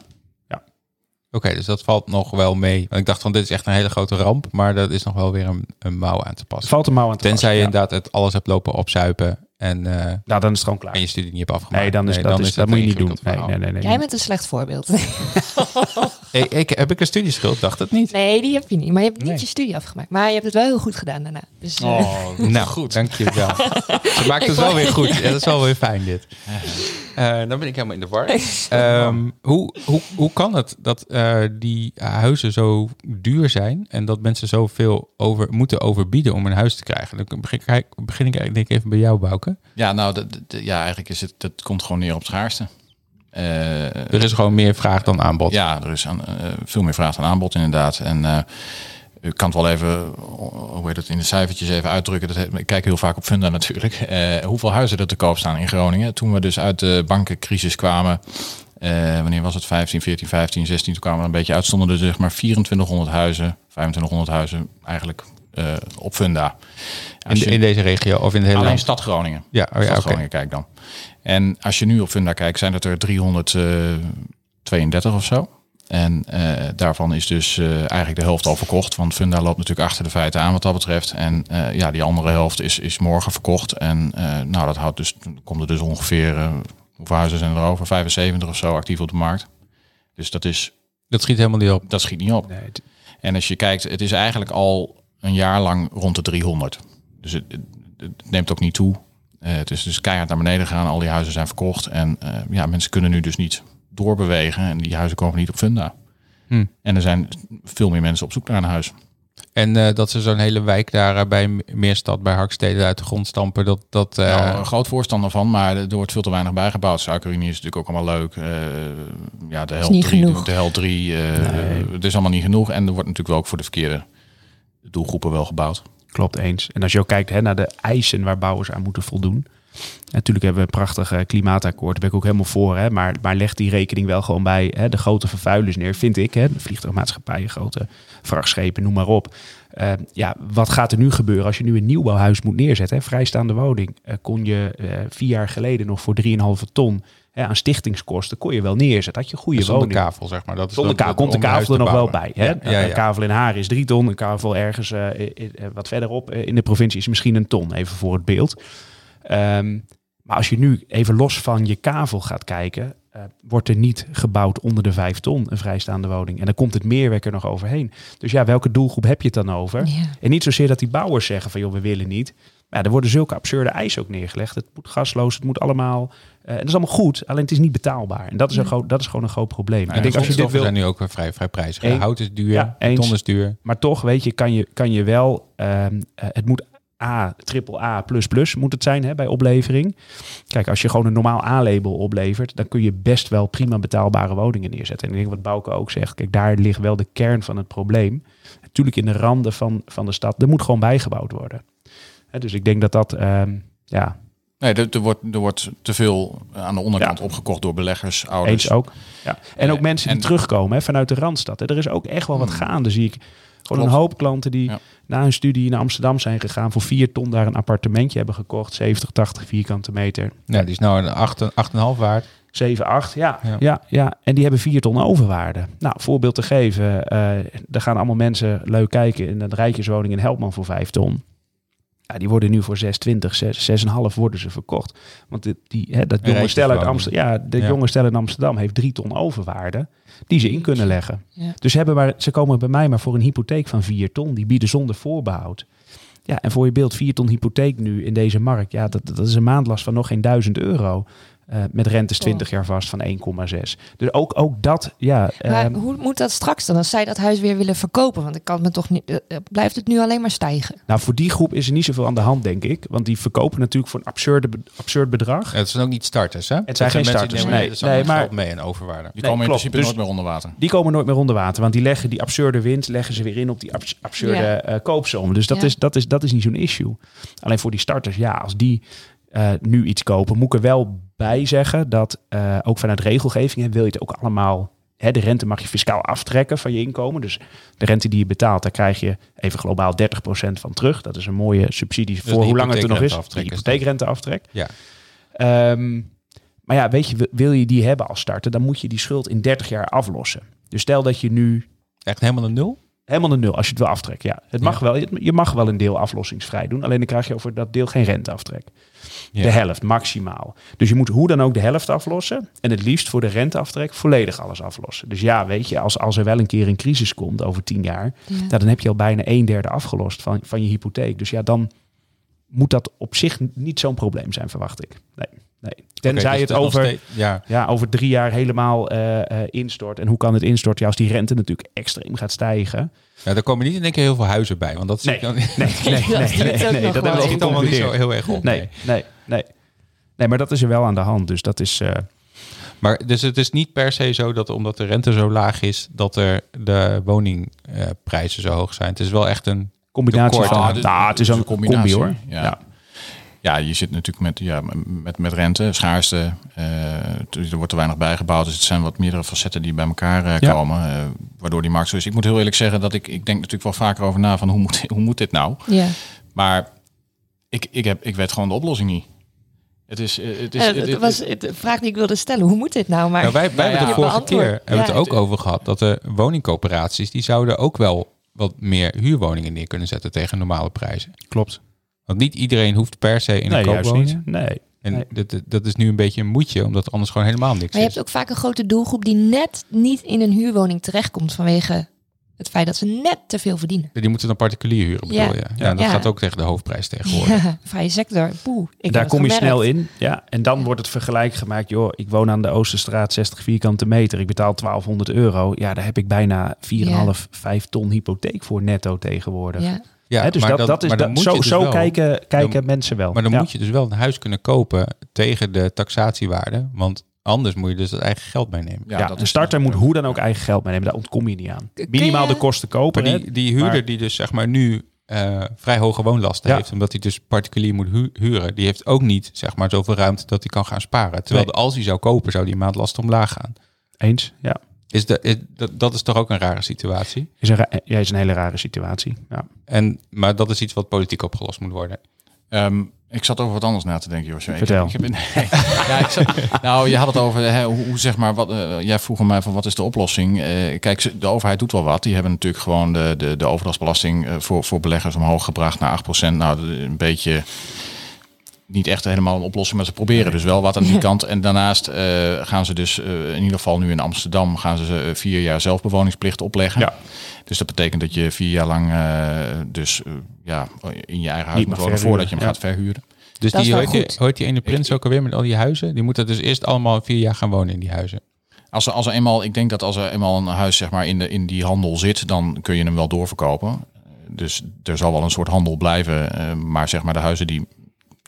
Oké, dus dat valt nog wel mee. Want ik dacht van dit is echt een hele grote ramp, maar dat is nog wel weer een, een mouw aan te passen. Valt een mouw aan te Tenzij je passen, ja. inderdaad het alles hebt lopen opzuipen en, eh, Nou, dan is het gewoon klaar. en je studie niet hebt afgemaakt. Nee, dan is, dat, is, dat moet je niet doen. Nee, nee, nee. nee. Jij bent een slecht voorbeeld. <laughs> <laughs> Ik, ik, heb ik een studieschuld? Dacht het niet. Nee, die heb je niet. Maar je hebt niet Nee. je studie afgemaakt. Maar je hebt het wel heel goed gedaan daarna. Dus, eh, Oh, <laughs> Nou, goed. Dankjewel. Ze maakt het wel weer goed. Ja, dat is wel weer fijn dit. Eh, dan ben ik helemaal in de war. Ehm, hoe, hoe, hoe kan het dat eh, die huizen zo duur zijn en dat mensen zoveel over, moeten overbieden om een huis te krijgen? Dan begin ik, begin ik eigenlijk denk ik even bij jou, Bouke. Ja, nou, ja, eigenlijk is het, dat komt gewoon neer op het schaarste. Eh, Er is gewoon meer vraag dan aanbod. Ja, er is aan, eh, veel meer vraag dan aanbod inderdaad. En eh u kan het wel even, hoe heet het, in de cijfertjes even uitdrukken. Dat, ik kijk heel vaak op Funda natuurlijk. <laughs> Hoeveel huizen er te koop staan in Groningen. Toen we dus uit de bankencrisis kwamen. wanneer was het? 15, 14, 15, 16. Toen kwamen we een beetje uit. Stonden er zeg maar 2400 huizen, 2500 huizen eigenlijk eh, op Funda. In, de- je- in deze regio of in het hele Alleen land? stad Groningen. Ja, oh ja, Stad oké. Groningen kijk dan. En als je nu op Funda kijkt, zijn het er 332 of zo. En eh, daarvan is dus eh, eigenlijk de helft al verkocht. Want Funda loopt natuurlijk achter de feiten aan wat dat betreft. En ja, die andere helft is, is morgen verkocht. En nou, dat houdt dus, komt er dus ongeveer, hoeveel huizen zijn er over? 75 of zo actief op de markt. Dus dat, is, Dat schiet helemaal niet op. dat schiet niet op. Nee, En als je kijkt, het is eigenlijk al een jaar lang rond de 300. Dus het, het- het neemt ook niet toe. Eh, het is dus keihard naar beneden gegaan. Al die huizen zijn verkocht. En eh, ja, mensen kunnen nu dus niet doorbewegen. En die huizen komen niet op funda. Hm. En er zijn veel meer mensen op zoek naar een huis. En eh, dat ze zo'n hele wijk daar bij Meerstad, bij Harkstede uit de grond stampen. Dat, dat, eh, Nou, een groot voorstander van, maar er wordt veel te weinig bijgebouwd. Suikerunie is natuurlijk ook allemaal leuk. Eh, ja, de hel niet 3, genoeg. de hel 3, eh, het is allemaal niet genoeg. En er wordt natuurlijk wel ook voor de verkeerde doelgroepen wel gebouwd. Klopt eens. En als je ook kijkt hè, naar de eisen waar bouwers aan moeten voldoen. Natuurlijk hebben we een prachtig eh, klimaatakkoord. Daar ben ik ook helemaal voor. Hè, maar, maar leg die rekening wel gewoon bij hè, de grote vervuilers neer, vind ik. Hè, de vliegtuigmaatschappijen, grote vrachtschepen, noem maar op. Eh, ja, wat gaat er nu gebeuren als je nu een nieuwbouwhuis moet neerzetten? Hè? Vrijstaande woning. Eh, kon je vier jaar geleden nog voor 3,5 ton hè, aan stichtingskosten kon je wel neerzetten. Had je goede zonder woning. kavel, zeg maar. Dat is Zonder dat- kavel komt de kavel er nog wel bij. Hè? Ja, ja, Een kavel in Haar is drie ton. Een kavel ergens eh, i- wat verderop eh, in de provincie is misschien een ton. Even voor het beeld. Ehm, maar als je nu even los van je kavel gaat kijken... eh, wordt er niet gebouwd onder de vijf ton, een vrijstaande woning. En dan komt het meerwerk er nog overheen. Dus ja, welke doelgroep heb je het dan over? Ja. En niet zozeer dat die bouwers zeggen van joh, we willen niet. Maar ja, er worden zulke absurde eisen ook neergelegd. Het moet gasloos, het moet allemaal. eh, en dat is allemaal goed, alleen het is niet betaalbaar. En dat is, een groot, dat is gewoon een groot probleem. Ja, ik denk als je dit wil, zijn nu ook weer vrij, vrij prijzig. Eén- Hout is duur, Ja, eens. beton is duur. maar toch, weet je, kan je, kan je wel. ehm, eh, het moet A, triple A plus plus moet het zijn hè, bij oplevering. Kijk, als je gewoon een normaal A-label oplevert, dan kun je best wel prima betaalbare woningen neerzetten. En ik denk wat Bouke ook zegt, kijk, daar ligt wel de kern van het probleem. Natuurlijk in de randen van, van de stad, er moet gewoon bijgebouwd worden. Hè, dus ik denk dat dat, ehm, ja, Nee, er, er, wordt, er wordt te veel aan de onderkant opgekocht door beleggers, ouders. Eens ook. Ja. En ook Eh, mensen die en- terugkomen hè, vanuit de Randstad. Hè. Er is ook echt wel wat Hmm. gaande, zie ik. Gewoon Klopt. een hoop klanten die Ja. na hun studie naar Amsterdam zijn gegaan. Voor vier ton daar een appartementje hebben gekocht. 70, 80 vierkante meter. Ja, die is nou een 8, 8,5 waard. 7, 8, ja, ja. Ja. Ja, En die hebben vier ton overwaarde. Nou, voorbeeld te geven. eh er gaan allemaal mensen leuk kijken in een rijtjeswoning in Helpman voor 5 ton. Ja, die worden nu voor 6,20, 6, 6,5 worden ze verkocht. Want die, die, hè, dat jonge stel uit. Amsterdam, ja, de Ja. jonge stel in Amsterdam heeft 3 ton overwaarde die ze in kunnen leggen. Ja. Dus ze, hebben maar, ze komen bij mij maar voor een hypotheek van 4 ton. Die bieden zonder voorbehoud. Ja, en voor je beeld 4 ton hypotheek nu in deze markt. Ja, dat, dat is een maandlast van nog geen 1000 euro. Eh, met rentes 20 jaar vast van 1,6. Dus ook, ook dat, ja. Maar ehm, hoe moet dat straks dan als zij dat huis weer willen verkopen? Want ik kan me toch niet. eh, eh, blijft het nu alleen maar stijgen? nou, voor die groep is er niet zoveel aan de hand, denk ik. Want die verkopen natuurlijk voor een absurde, absurd bedrag. Het zijn ook niet starters, hè? Het zijn geen starters, Die nemen nee. nee, maar- mee en overwaarde. Die Nee, komen in klopt. principe Dus- nooit meer onder water. Die komen nooit meer onder water. Want die leggen die absurde winst leggen ze weer in op die abs- absurde Ja. koopsom. Dus dat, Ja. is, dat, is, dat is niet zo'n issue. Alleen voor die starters, ja, als die eh, nu iets kopen, moet ik er wel bij zeggen dat eh, ook vanuit regelgeving hè, wil je het ook allemaal. Hè, de rente mag je fiscaal aftrekken van je inkomen. Dus de rente die je betaalt, daar krijg je even globaal 30% van terug. Dat is een mooie subsidie voor de hoe lang het er nog is. De is dat. hypotheekrenteaftrek. Ja. Ehm, maar ja, weet je, wil- wil je die hebben als starter, dan moet je die schuld in 30 jaar aflossen. Dus stel dat je nu Echt helemaal een nul? Helemaal een nul, als je het wil aftrekken. Ja, het mag Ja. wel. Je- Je mag wel een deel aflossingsvrij doen, alleen dan krijg je over dat deel geen renteaftrek. Ja. De helft maximaal. Dus je moet hoe dan ook de helft aflossen. En het liefst voor de renteaftrek volledig alles aflossen. Dus ja, weet je, als, als er wel een keer een crisis komt over tien jaar, Ja. nou, dan heb je al bijna een derde afgelost van, van je hypotheek. Dus ja, dan moet dat op zich niet zo'n probleem zijn, verwacht ik. Nee, nee. Tenzij dus het over, steeds- Ja, ja, over drie jaar helemaal eh, eh, instort. En hoe kan het instorten? Ja, als die rente natuurlijk extreem gaat stijgen. ja, daar komen niet in één keer heel veel huizen bij. Want dat zie Nee, ik dan nee, nee, <laughs> nee, Dat nee, dat hebben we allemaal niet zo heel erg op. Nee, nee, nee. Nee, maar dat is er wel aan de hand. Dus dat is... eh, Maar dus het is niet per se zo dat omdat de rente zo laag is, dat er de woningprijzen zo hoog zijn. Het is wel echt een. combinatie Tekort, van... dit- nou, het is een combinatie hoor. Ja. Ja. Ja. je zit natuurlijk met, ja, met, met rente, schaarste. eh, er wordt te weinig bijgebouwd. Dus het zijn wat meerdere facetten die bij elkaar eh, Ja. komen. eh, waardoor die markt zo is. Ik moet heel eerlijk zeggen dat ik, ik denk natuurlijk wel vaker over na van hoe moet, hoe moet dit nou? Ja. Maar ik, ik, heb, ik weet gewoon de oplossing niet. Het is, het is, het- was de vraag die ik wilde stellen. Hoe moet dit nou? Maar Nou, wij wij hebben ja. het de vorige keer hebben we Ja. het ook over gehad dat de woningcoöperaties die zouden ook wel wat meer huurwoningen neer kunnen zetten tegen normale prijzen. Klopt. Want niet iedereen hoeft per se in Nee, een juist koopwoning. niet. Nee. En Nee. dat, dat is nu een beetje een moedje, omdat anders gewoon helemaal niks Maar je is. hebt ook vaak een grote doelgroep die net niet in een huurwoning terechtkomt vanwege het feit dat ze net te veel verdienen. Die moeten dan particulier huren, bedoel Ja. je? Ja, dat Ja. gaat ook tegen de hoofdprijs tegenwoordig. Ja, <laughs> vrije sector. Poeh, ik Daar kom je gemerkt. snel in. Ja, en dan wordt het vergelijk gemaakt. Joh, ik woon aan de Oosterstraat, 60 vierkante meter. Ik betaal 1200 euro. Ja, daar heb ik bijna 4,5, 5 ton hypotheek voor netto tegenwoordig. Ja. Ja, dus maar dat, dan- dat is maar dan dat, moet je zo, dus zo wel- kijken, kijken dan- mensen wel. Maar dan Ja. moet je dus wel een huis kunnen kopen tegen de taxatiewaarde. Want anders moet je dus het eigen geld meenemen. Ja, dat een is- starter moet hoe dan ook eigen geld meenemen. Daar ontkom je niet aan. Minimaal de kosten kopen. Maar die, die huurder Maar- die dus zeg maar nu eh, vrij hoge woonlasten Ja. heeft, omdat hij dus particulier moet hu- huren, die heeft ook niet zeg maar zoveel ruimte dat hij kan gaan sparen. Terwijl Nee. als hij zou kopen, zou die maandlasten omlaag gaan. Eens, ja. Is de, is, dat, dat is toch ook een rare situatie? Is een, ja, is een hele rare situatie. Ja. En, maar dat is iets wat politiek opgelost moet worden. Ehm, ik zat over wat anders na te denken, Josje. Ik Vertel. heb- Ik heb, nee. <laughs> ja, ik zat, nou, je had het over hè, hoe, hoe zeg maar wat. eh, jij vroeg mij van wat is de oplossing? Eh, kijk, de overheid doet wel wat. Die hebben natuurlijk gewoon de, de, de overdrachtsbelasting eh, voor, voor beleggers omhoog gebracht naar 8%. Nou, een beetje niet echt helemaal een oplossing, maar ze proberen dus wel wat aan die kant. En daarnaast eh, gaan ze dus eh, in ieder geval nu in Amsterdam gaan ze eh, vier jaar zelfbewoningsplicht opleggen. Ja. Dus dat betekent dat je vier jaar lang eh, dus ja, in je eigen huis Niet moet wonen voordat je hem gaat verhuren. Dus Dat die hoort je, goed. hoort die ene prins ook alweer met al die huizen? Die moeten dus eerst allemaal vier jaar gaan wonen in die huizen. Als er, als er eenmaal, ik denk dat als er eenmaal een huis zeg maar in, de, in die handel zit, dan kun je hem wel doorverkopen. Dus er zal wel een soort handel blijven. eh, maar zeg maar de huizen die.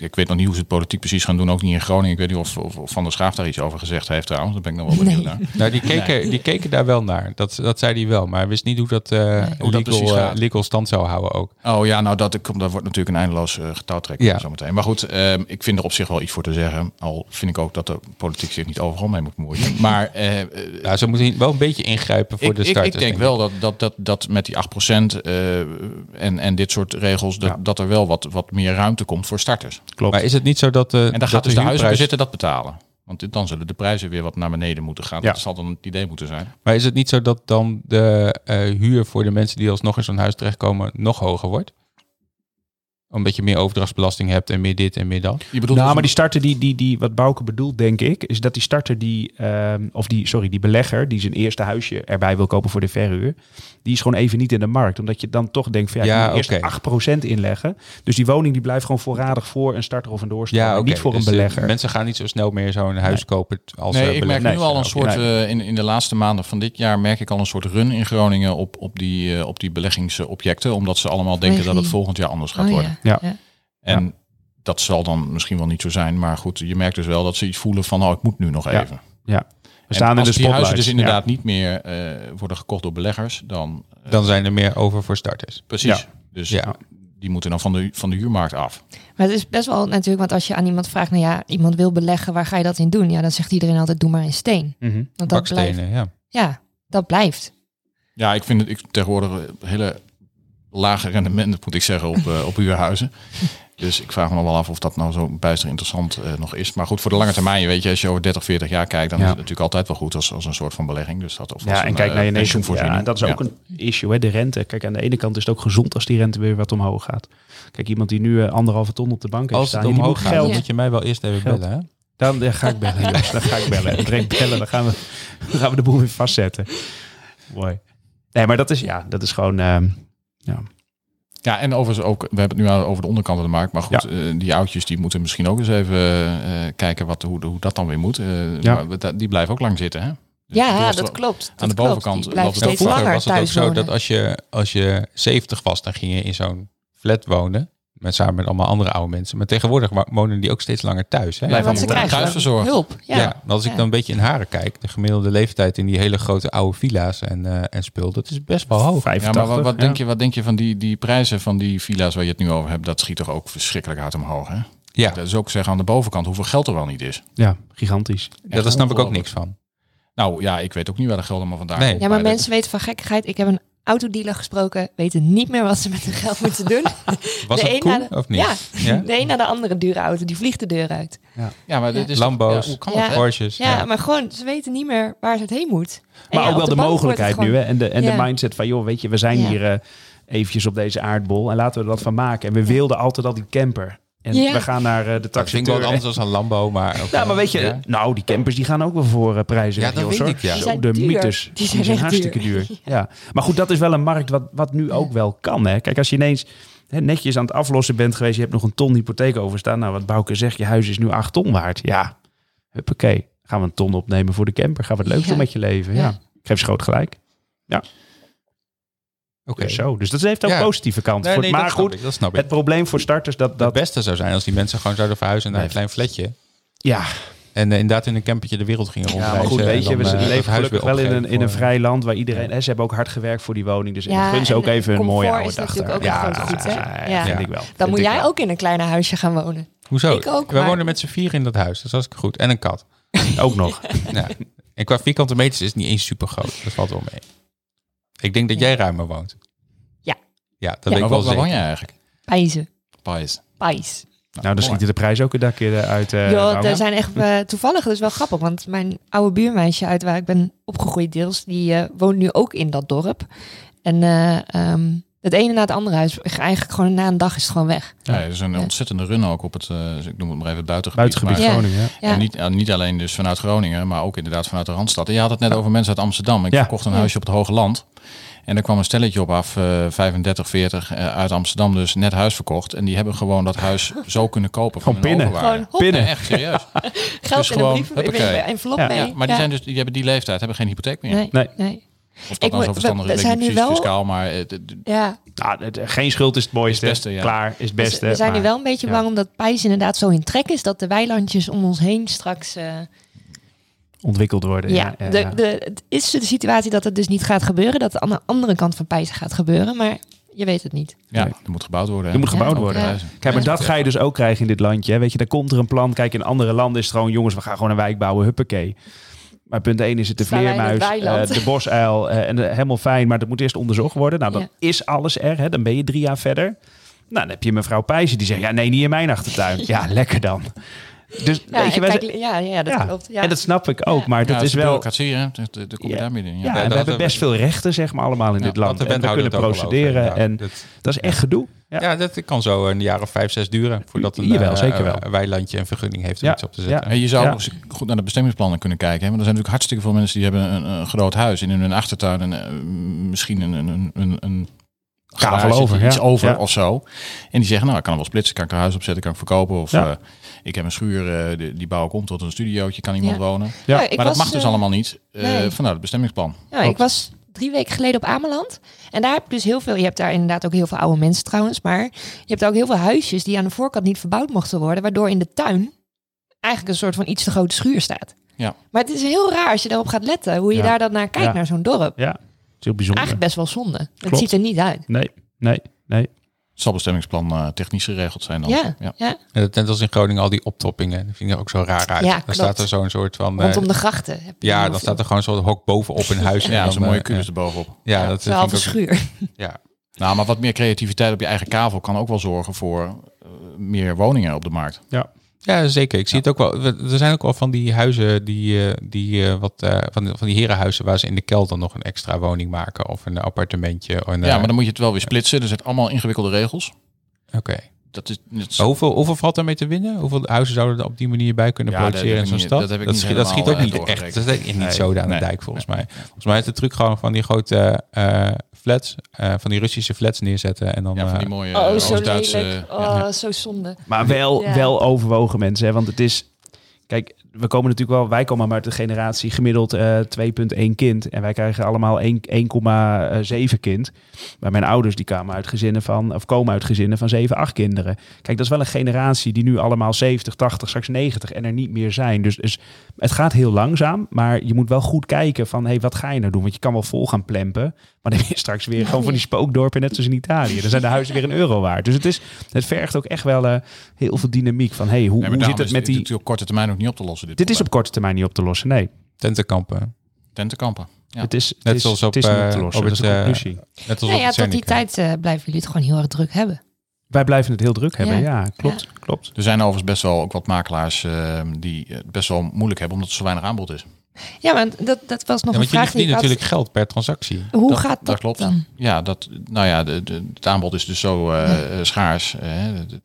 Ik weet nog niet hoe ze het politiek precies gaan doen, ook niet in Groningen. Ik weet niet of, of, of Van der Schaaf daar iets over gezegd heeft trouwens. Daar ben ik nog wel benieuwd naar. Nou, die keken, die keken daar wel naar. Dat, dat zei hij wel. Maar hij wist niet hoe dat, eh Hoe dat precies legal, eh, gaat. legal stand zou houden ook. Oh ja, nou dat, komt- dat wordt natuurlijk een eindeloos uh, getouwtrekken Ja. zometeen. Maar goed, ehm, ik vind er op zich wel iets voor te zeggen. Al vind ik ook dat de politiek zich niet overal mee moet bemoeien. <laughs> Maar eh, eh, Nou, ze moeten wel een beetje ingrijpen voor ik, de starters. ik denk wel dat, dat, dat, dat met die 8% eh en, en dit soort regels, dat, Ja. dat er wel wat, wat meer ruimte komt voor starters. Klopt. Maar is het niet zo dat... eh En dan dat gaat dus de huurprijs- huizenbezitter dat betalen. Want dan zullen de prijzen weer wat naar beneden moeten gaan. Ja. Dat zal dan het idee moeten zijn. Maar is het niet zo dat dan de eh, huur voor de mensen die alsnog in zo'n huis terechtkomen nog hoger wordt? Omdat je meer overdrachtsbelasting hebt en meer dit en meer dat. Je bedoelt Nou, dus maar die starter die, die, die, wat Bouke bedoelt, denk ik, is dat die starter die, ehm, of die, sorry, die belegger die zijn eerste huisje erbij wil kopen voor de verhuur, die is gewoon even niet in de markt. Omdat je dan toch denkt van ja, Ja, ik moet eerst oké. 8% inleggen. Dus die woning die blijft gewoon voorradig voor een starter of een doorstromer. oké. Niet voor een Dus, eh, belegger. mensen gaan niet zo snel meer zo'n huis Nee. kopen als Nee, eh, ik merk nu al een soort, nee. eh, in, in de laatste maanden van dit jaar merk ik al een soort run in Groningen op, op, die, op die beleggingsobjecten. Omdat ze allemaal denken dat het volgend jaar anders gaat Oh, worden. Ja. En dat zal dan misschien wel niet zo zijn. Maar goed, je merkt dus wel dat ze iets voelen van, oh, ik moet nu nog even. ja. We En staan in de als die huizen dus inderdaad niet meer eh, worden gekocht door beleggers, dan... eh, Dan zijn er meer over voor starters. precies. Ja. Dus Ja. die moeten dan van de, van de huurmarkt af. Maar het is best wel natuurlijk, want als je aan iemand vraagt, nou ja, iemand wil beleggen, waar ga je dat in doen? Ja, dan zegt iedereen altijd, doe maar in steen. Mhm. Want dat blijft. Bakstenen, ja. Ja, dat blijft. Ja, ik vind het ik, tegenwoordig een hele lage rendement, moet ik zeggen, op, eh, op huurhuizen. Dus ik vraag me nog wel af of dat nou zo bijster interessant eh, nog is. Maar goed, voor de lange termijn, weet je, als je over 30, 40 jaar kijkt, dan Ja. is het natuurlijk altijd wel goed als, als een soort van belegging. Dus dat of als Ja, en een, kijk eh, naar je nation pensioenvoorziening. Ja, en dat is ook een issue, hè, de rente. Kijk, aan de ene kant is het ook gezond als die rente weer wat omhoog gaat. Kijk, iemand die nu eh, anderhalve ton op de bank heeft Als het staan, die omhoog moet gaat, dan geld. moet je mij wel eerst even Geld. bellen. Hè? Dan ja, ga ik bellen, <laughs> jongens. Dan ga ik bellen. Direct bellen, dan gaan we, dan gaan we de boel weer vastzetten. Mooi. Nee, maar dat is, ja, dat is gewoon... ehm, ja. Ja, en overigens ook, we hebben het nu al over de onderkant van de markt. Maar goed, Ja. eh, die oudjes die moeten misschien ook eens even eh, kijken wat, hoe, hoe dat dan weer moet. Eh, Ja. maar die blijven ook lang zitten, hè? Dus Ja, dat klopt. aan dat de bovenkant klopt. Steeds langer was het ook zo wonen. dat als je, als je 70 was, dan ging je in zo'n flat wonen. Met, samen met allemaal andere oude mensen. Maar tegenwoordig wonen die ook steeds langer thuis. Hè? Blijf want ze krijgen hulp. Ja, Ja. als ik Ja. dan een beetje in Haren kijk, de gemiddelde leeftijd in die hele grote oude villa's en, eh, en spul, dat is best wel hoog. 85. Ja, maar wat, wat, ja. denk je, wat denk je van die, die prijzen van die villa's waar je het nu over hebt? Dat schiet toch ook verschrikkelijk hard omhoog, hè? Ja, Dat is ook zeggen aan de bovenkant hoeveel geld er wel niet is. Ja, gigantisch. ja, daar snap ik ook niks van. Nou ja, ik weet ook niet waar de geld allemaal vandaan Nee. komt. Ja, maar mensen weten van gekkigheid. Ik heb een autodealer gesproken, weten niet meer wat ze met hun geld moeten doen. <laughs> Was De het cool na de- of niet? Ja, Ja? de een na de andere dure auto, die vliegt de deur uit. Ja, maar dit is Lambo's, ja, kan Ja. Porsches. Ja, Ja. maar gewoon, ze weten niet meer waar ze het heen moet. Maar ja, ook wel de, mogelijkheid gewoon- nu. Hè? En, de, en Ja. de mindset van, joh, weet je, we zijn Ja. hier eh, eventjes op deze aardbol. En laten we er wat van maken. En we wilden altijd al die camper. En Ja. we gaan naar eh, de Dat vind ik wel anders dan een Lambo, maar... Ja, maar weet je, Ja. nou, die campers die gaan ook wel voor eh, prijzen. Ja, dat Jos, weet hoor. ik, ja. Zo, Die de duur. mythes, Die zijn echt hartstikke duur. <laughs> duur. Ja. Maar goed, dat is wel een markt wat, wat nu ook wel kan. Hè. Kijk, als je ineens hè, netjes aan het aflossen bent geweest, je hebt nog een ton hypotheek overstaan. Nou, wat Bouke zegt, je huis is nu 8 ton waard. Ja, huppakee. Gaan we een ton opnemen voor de camper? Gaan we het leuk Ja. doen met je leven? Ja. Ja. Ik geef ze groot gelijk. Oké. Dus zo. Dus dat heeft ook Ja. positieve kanten. Nee, voor, nee, maar goed, ik, dat snap ik. het probleem voor starters, dat, Het dat beste zou zijn als die mensen gewoon zouden verhuizen naar een klein flatje. ja, En eh, inderdaad in een campertje de wereld gingen Ja, rondreizen. maar goed, weet je, en we eh, leven gelukkig wel in een, in een vrij land waar iedereen... Hè, ze hebben ook hard gewerkt voor die woning. Dus Ja, ik gun ze en ook even een mooie oude dag natuurlijk daar. ook een goed, hè? ja, Ja. vind Ja. ik wel. Dan moet jij ook in een klein huisje gaan wonen. Hoezo? Ik ook, We maar- wonen met z'n vier in dat huis. Dat is goed. En een kat. <laughs> Ook nog. ja. En qua vierkante meters is het niet eens super groot. Dat valt wel mee. Ik denk dat jij ruimer woont. Ja. Ja, dat Ja. weet ik Maar wel waar, waar woon jij eigenlijk? Pijzen. Pais. Pijs. Nou, dan schieten de prijzen ook een dakje uit. eh Joh, Bouwman. er zijn echt eh, toevallig, dat is wel grappig, want mijn oude buurmeisje uit waar ik ben opgegroeid deels, die eh, woont nu ook in dat dorp. En eh, ehm, het ene na het andere huis, eigenlijk gewoon na een dag is het gewoon weg. Ja, er is een Ja. ontzettende run ook op het, eh, ik noem het maar even het buitengebied. Buitengebied. Groningen. Ja. En niet, en niet alleen dus vanuit Groningen, maar ook inderdaad vanuit de Randstad. En je had het net over mensen uit Amsterdam. Ik Ja. verkocht een Ja. huisje op het Hoge Land. En er kwam een stelletje op af, eh 35, 40, eh, uit Amsterdam dus net huis verkocht. En die hebben gewoon dat huis <laughs> zo kunnen kopen. Van overwaarde. Gewoon. Ja, echt serieus. <laughs> geld Dus in gewoon, een brief, huppakee. een envelop Ja. mee. Ja, maar die, zijn dus, die hebben die leeftijd, hebben geen hypotheek meer. Nee, Nee. nee. Of dat Ik nou zo verstandig we- zijn nu wel- fiscaal. Maar het- Ja, Nou, het- geen schuld is het mooiste. Is het beste, ja. Klaar is het dus beste. we zijn nu maar- wel een beetje ja. bang omdat Pijs inderdaad zo in trek is dat de weilandjes om ons heen straks... eh, ontwikkeld worden. ja, ja, de, ja. De, het is de situatie dat het dus niet gaat gebeuren, dat het aan de andere kant van Pijs gaat gebeuren, maar je weet het niet. ja, er moet gebouwd worden. hè. Er moet gebouwd worden. Kijk, maar dat ga je dus ook krijgen in dit landje. hè. Weet je, daar komt er een plan. Kijk, in andere landen is het gewoon, jongens, we gaan gewoon een wijk bouwen, huppakee. Maar punt 1 is het de Staan het vleermuis, eh, de bosuil eh, en de, helemaal fijn, maar dat moet eerst onderzocht worden. Nou, dan Ja. is alles er. Hè. Dan ben je drie jaar verder. Nou, dan heb je mevrouw Pijzen die zegt, ja, nee, niet in mijn achtertuin. <laughs> Ja, lekker dan. Dus Ja, weet je, wij kijk, ja, ja, dat ja, klopt. Ja. En dat snap ik ook, maar Ja, dat is wel... bureaucratie, hè. Daar daar kom je Ja. daar midden in. Ja, Ja. en dat we hebben hebben best veel rechten, zeg maar, allemaal in Ja, dit land. En we kunnen procederen ja. en Dat- dat is echt gedoe. Ja. Ja, dat kan zo een jaar of vijf, zes duren voordat een Jawel, eh, zeker wel. eh, weilandje een vergunning heeft om Ja, iets op te zetten. En je zou Ja. ook eens goed naar de bestemmingsplannen kunnen kijken. Hè? Want er zijn natuurlijk hartstikke veel mensen die hebben een, een groot huis. En in hun achtertuin een, eh, misschien een, een, een, een Kavel over, iets ja. over Ja. of zo. En die zeggen, nou, ik kan er wel splitsen, kan ik een huis opzetten, kan ik verkopen. Of Ja. eh, ik heb een schuur, die, die bouw ik om tot een studiootje, kan iemand Ja. wonen. Ja. maar dat was, mag dus allemaal niet eh, nee. vanuit het bestemmingsplan. Ja, ik was drie weken geleden op Ameland. En daar heb je dus heel veel. Je hebt daar inderdaad ook heel veel oude mensen trouwens. Maar je hebt ook heel veel huisjes die aan de voorkant niet verbouwd mochten worden. Waardoor in de tuin eigenlijk een soort van iets te grote schuur staat. Ja. Maar het is heel raar als je daarop gaat letten. Hoe je Ja. daar dan naar kijkt, Ja. naar zo'n dorp. Ja, het is heel bijzonder. Eigenlijk best wel zonde. Het ziet er niet uit. Nee, nee, nee. Zal bestemmingsplan eh, technisch geregeld zijn dan. Ja, ja. ja. En dat- net als in Groningen al die optoppingen. Dat vind ik er ook zo raar uit. Ja, dan klopt. staat er zo'n soort van... eh, Rondom de grachten. Heb je ja, dan staat er gewoon zo'n hok bovenop een huis. en Ja, zo'n mooie eh, kubus ja. erbovenop. Ja, dat Een ik ook, schuur. <laughs> ja. Nou, maar wat meer creativiteit op je eigen kavel kan ook wel zorgen voor meer woningen op de markt. ja, zeker. Ik zie het ook wel. We- Er zijn ook wel van die huizen, die, eh, die eh, wat eh, van, die- van die herenhuizen waar ze in de kelder nog een extra woning maken of een appartementje. Of een, Ja, maar dan moet je het wel weer splitsen. Er zijn allemaal ingewikkelde regels. Oké. Dat is, dat is- hoeveel, hoeveel valt daarmee te winnen? Hoeveel huizen zouden er op die manier bij kunnen Ja, dat produceren heb in ik zo'n stad? dat heb ik niet schiet, dat schiet ook eh, niet echt. doorgerekend. Dat is echt niet Nee, zo aan de dijk volgens mij. Volgens mij is de truc gewoon van die grote eh, flats, eh, van die Russische flats neerzetten en dan. ja, van die eh, mooie Oh, eh, zo Oost-Duitse... lelijk. ja. Oh, zo zonde. Maar wel, Ja. wel overwogen mensen. Hè? Want het is... Kijk, we komen natuurlijk wel... Wij komen maar uit de generatie gemiddeld eh 2,1 kind. En wij krijgen allemaal 1 1,7 kind. Maar mijn ouders die kwamen uit gezinnen van... Of komen uit gezinnen van 7, 8 kinderen. Kijk, dat is wel een generatie die nu allemaal 70, 80, straks 90 en er niet meer zijn. Dus, dus het gaat heel langzaam. Maar je moet wel goed kijken van... Hé, hey, wat ga je nou doen? Want je kan wel vol gaan plempen. Maar dan ben je straks weer gewoon van die spookdorpen... Net zoals in Italië. Dan zijn de huizen weer een euro waard. Dus het, is, het vergt ook echt wel eh, heel veel dynamiek. Van, hey, hoe, hoe zit het is met die... natuurlijk op korte termijn ook niet op te lossen. Dit, Dit is op korte termijn niet op te lossen. Nee, tentenkampen. tentenkampen. Ja. het is, het Net is, zoals het op, is niet op eh, te lossen. op dat is het, de eh, conclusie. Net als Ja, op ja, het tot die tijd eh, blijven jullie het gewoon heel erg druk hebben. Wij blijven het heel druk hebben. Ja, Ja. klopt. klopt. Er zijn overigens best wel ook wat makelaars eh, die het best wel moeilijk hebben omdat er zo weinig aanbod is. Ja, maar dat, dat was nog Ja, een want jullie vraag die verdienen ik had. natuurlijk geld per transactie. Hoe Dat- gaat dat, dat klopt. dan? Ja, dat, nou ja, de, de, het aanbod is dus zo schaars.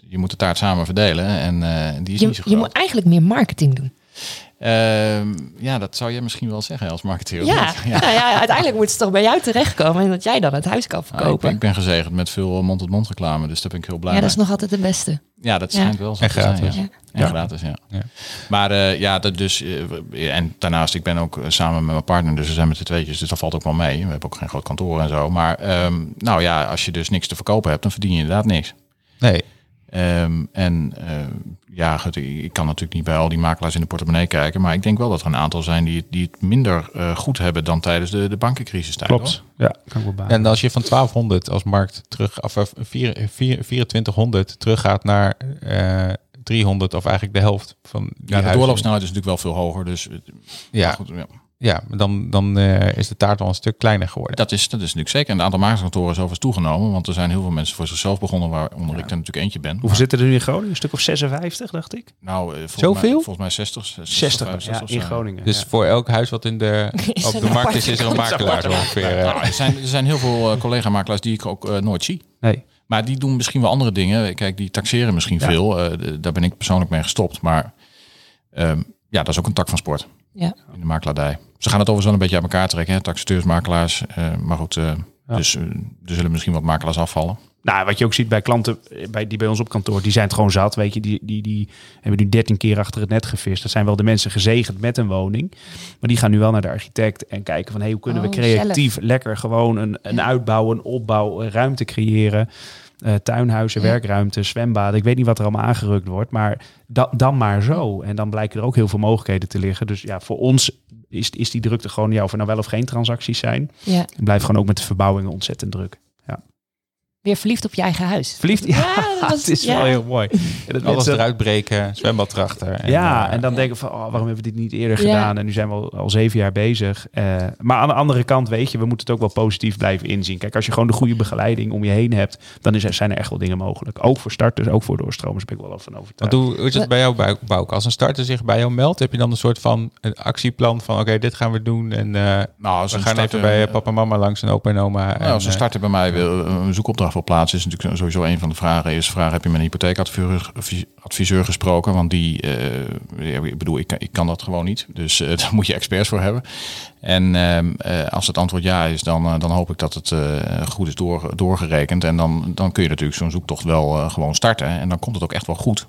je moet de taart samen verdelen en eh, die is Je, niet zo je groot. moet eigenlijk meer marketing doen. Ehm, ja, dat zou jij misschien wel zeggen als marketeer. Ja, niet? Nou ja, uiteindelijk moet het toch bij jou terechtkomen en dat jij dan het huis kan ik, verkopen. ben, ik ben gezegend met veel mond-tot-mond reclame, dus daar ben ik heel blij ja, dat is mee. nog altijd de beste. Ja, dat Ja. schijnt wel zo En te zijn, gratis. ja. Ja. En Ja. gratis, ja. Ja. Maar eh, ja, dat dus, eh, en daarnaast, ik ben ook eh, samen met mijn partner, dus we zijn met de tweetjes, dus dat valt ook wel mee. We hebben ook geen groot kantoor en zo. Maar ehm, nou ja, als je dus niks te verkopen hebt, dan verdien je inderdaad niks. Nee, Ehm, en ehm, ja, goed, ik kan natuurlijk niet bij al die makelaars in de portemonnee kijken, maar ik denk wel dat er een aantal zijn die, het- die het minder eh, goed hebben dan tijdens de, de bankencrisis. tijd, Klopt. hoor. Ja, kan ik wel bij. en als je van 1200 als markt terug, of eh, vier- vier- 2400 teruggaat naar eh 300 of eigenlijk de helft van die Ja, de huizen. doorloopsnelheid is natuurlijk wel veel hoger, dus Ja, maar goed, ja. Ja dan, dan eh, is de taart al een stuk kleiner geworden. Dat is, dat is natuurlijk zeker. En het aantal makerskantoren is overigens toegenomen. Want er zijn heel veel mensen voor zichzelf begonnen, waaronder ik er natuurlijk eentje ben. Hoeveel Maar, zitten er nu in Groningen? Een stuk of 56, dacht ik. nou, eh, volgens Zoveel? Mij, volgens mij 60. 60, 60, 65 ja, in zo. Groningen. Dus ja. voor elk huis wat in de, <laughs> Is op de markt is, is er een <laughs> makelaar zo ongeveer. eh. Nou, er, zijn, er zijn heel veel eh, collega-makelaars die ik ook eh, nooit zie. Nee. Maar die doen misschien wel andere dingen. Kijk, die taxeren misschien Ja. veel. Eh, daar ben ik persoonlijk mee gestopt. Maar ehm, ja, dat is ook een tak van sport. Ja. In de makelaardij. Ze gaan het overigens wel een beetje uit elkaar trekken. Hè? Taxateurs, makelaars. eh, maar goed, eh, Ja. dus eh, er zullen misschien wat makelaars afvallen. Nou, wat je ook ziet bij klanten bij, die bij ons op kantoor, die zijn het gewoon zat. Weet je, die, die, die hebben nu 13 keer achter het net gevist. Dat zijn wel de mensen gezegend met een woning. Maar die gaan nu wel naar de architect en kijken van hey, hoe kunnen we Oh, creatief lekker gewoon een, een Ja. uitbouw, een opbouw, een ruimte creëren. Eh, tuinhuizen, Ja. werkruimtes, zwembaden. Ik weet niet wat er allemaal aangerukt wordt, maar da, dan maar zo. En dan blijken er ook heel veel mogelijkheden te liggen. Dus ja, voor ons is, is die drukte gewoon, ja, of er nou wel of geen transacties zijn. Ja. Het blijft gewoon ook met de verbouwingen ontzettend druk. Weer verliefd op je eigen huis. Verliefd? Ja, dat was- het is ja. wel heel mooi. En dat Alles mensen- eruit breken, zwembad erachter. En, ja, eh, en dan Ja. denken van, oh, waarom hebben we dit niet eerder Ja. gedaan? En nu zijn we al, al zeven jaar bezig. Eh, maar aan de andere kant, weet je, we moeten het ook wel positief blijven inzien. Kijk, als je gewoon de goede begeleiding om je heen hebt, dan is er, zijn er echt wel dingen mogelijk. Ook voor starters, ook voor doorstromers ben ik wel van Want overtuigd. hoe, hoe is het bij jou, Bou- Bouke? Als een starter zich bij jou meldt, heb je dan een soort van een actieplan van oké, dit gaan we doen en eh, Nou, als we gaan starter- even bij papa en mama langs en opa en oma. Nou, en, als een starter bij mij wil, een zoekopdracht wil plaatsen, is natuurlijk sowieso een van de vragen. Is vraag, heb je met een hypotheekadviseur advi- adviseur gesproken? Want die, ja, ik bedoel, ik, ik kan dat gewoon niet. Dus eh, <laughs> daar moet je experts voor hebben. En ehm, eh, als het antwoord ja is, dan, dan hoop ik dat het goed is door, doorgerekend. En dan, dan kun je natuurlijk zo'n zoektocht wel gewoon starten. En dan komt het ook echt wel goed.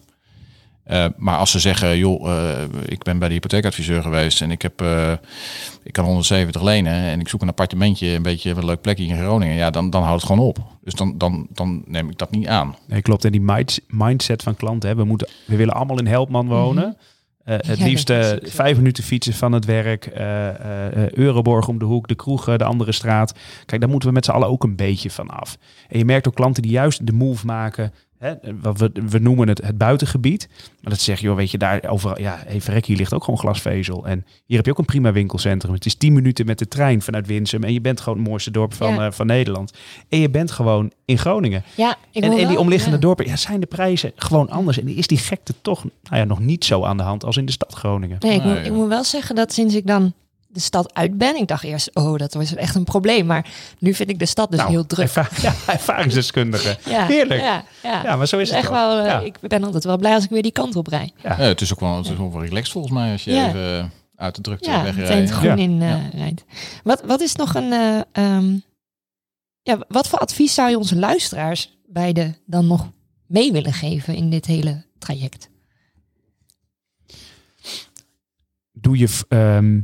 Eh, maar als ze zeggen, joh, eh, ik ben bij de hypotheekadviseur geweest en ik heb, eh, ik kan 170 lenen en ik zoek een appartementje, een beetje een leuk plekje in Groningen, ja, dan, dan houdt het gewoon op. Dus dan, dan, dan neem ik dat niet aan. Nee, klopt. En die mind- mindset van klanten, hè, we, moeten, we willen allemaal in Helpman wonen. Eh, het Ja, liefst vijf minuten fietsen van het werk, eh, eh, eh, Euroborg om de hoek, de kroegen, de andere straat. Kijk, daar moeten we met z'n allen ook een beetje van af. En je merkt ook klanten die juist de move maken. Hè, wat we, we noemen het het buitengebied. Maar dat zeg je, joh, weet je, daar overal, ja, hey, verrek, hier ligt ook gewoon glasvezel. En hier heb je ook een prima winkelcentrum. Het is tien minuten met de trein vanuit Winsum. En je bent gewoon het mooiste dorp van, Ja. eh, van Nederland. En je bent gewoon in Groningen. Ja, ik En, en die omliggende ja. dorpen, ja, zijn de prijzen gewoon anders. En is die gekte toch nou ja, nog niet zo aan de hand als in de stad Groningen. Nee, ik, Nee, moet, ik ja. moet wel zeggen dat sinds ik dan de stad uit ben, ik dacht eerst, oh, dat was echt een probleem. Maar nu vind ik de stad dus Nou, heel druk. erva- <laughs> ja, ervaringsdeskundige. <laughs> Ja, Heerlijk. Ja, ja. Ja, maar zo is Het het echt wel. wel, eh, Ja. Ik ben altijd wel blij als ik weer die kant op rijd. Ja. Het is ook wel, het is ook wel relaxed volgens mij als je Ja. even eh, uit de drukte Ja, wegrijdt. Ja. groen Ja. in eh, Ja. rijdt. Wat, wat is nog een... eh, ehm, ja, wat voor advies zou je onze luisteraars beide dan nog mee willen geven in dit hele traject? Doe je, ehm,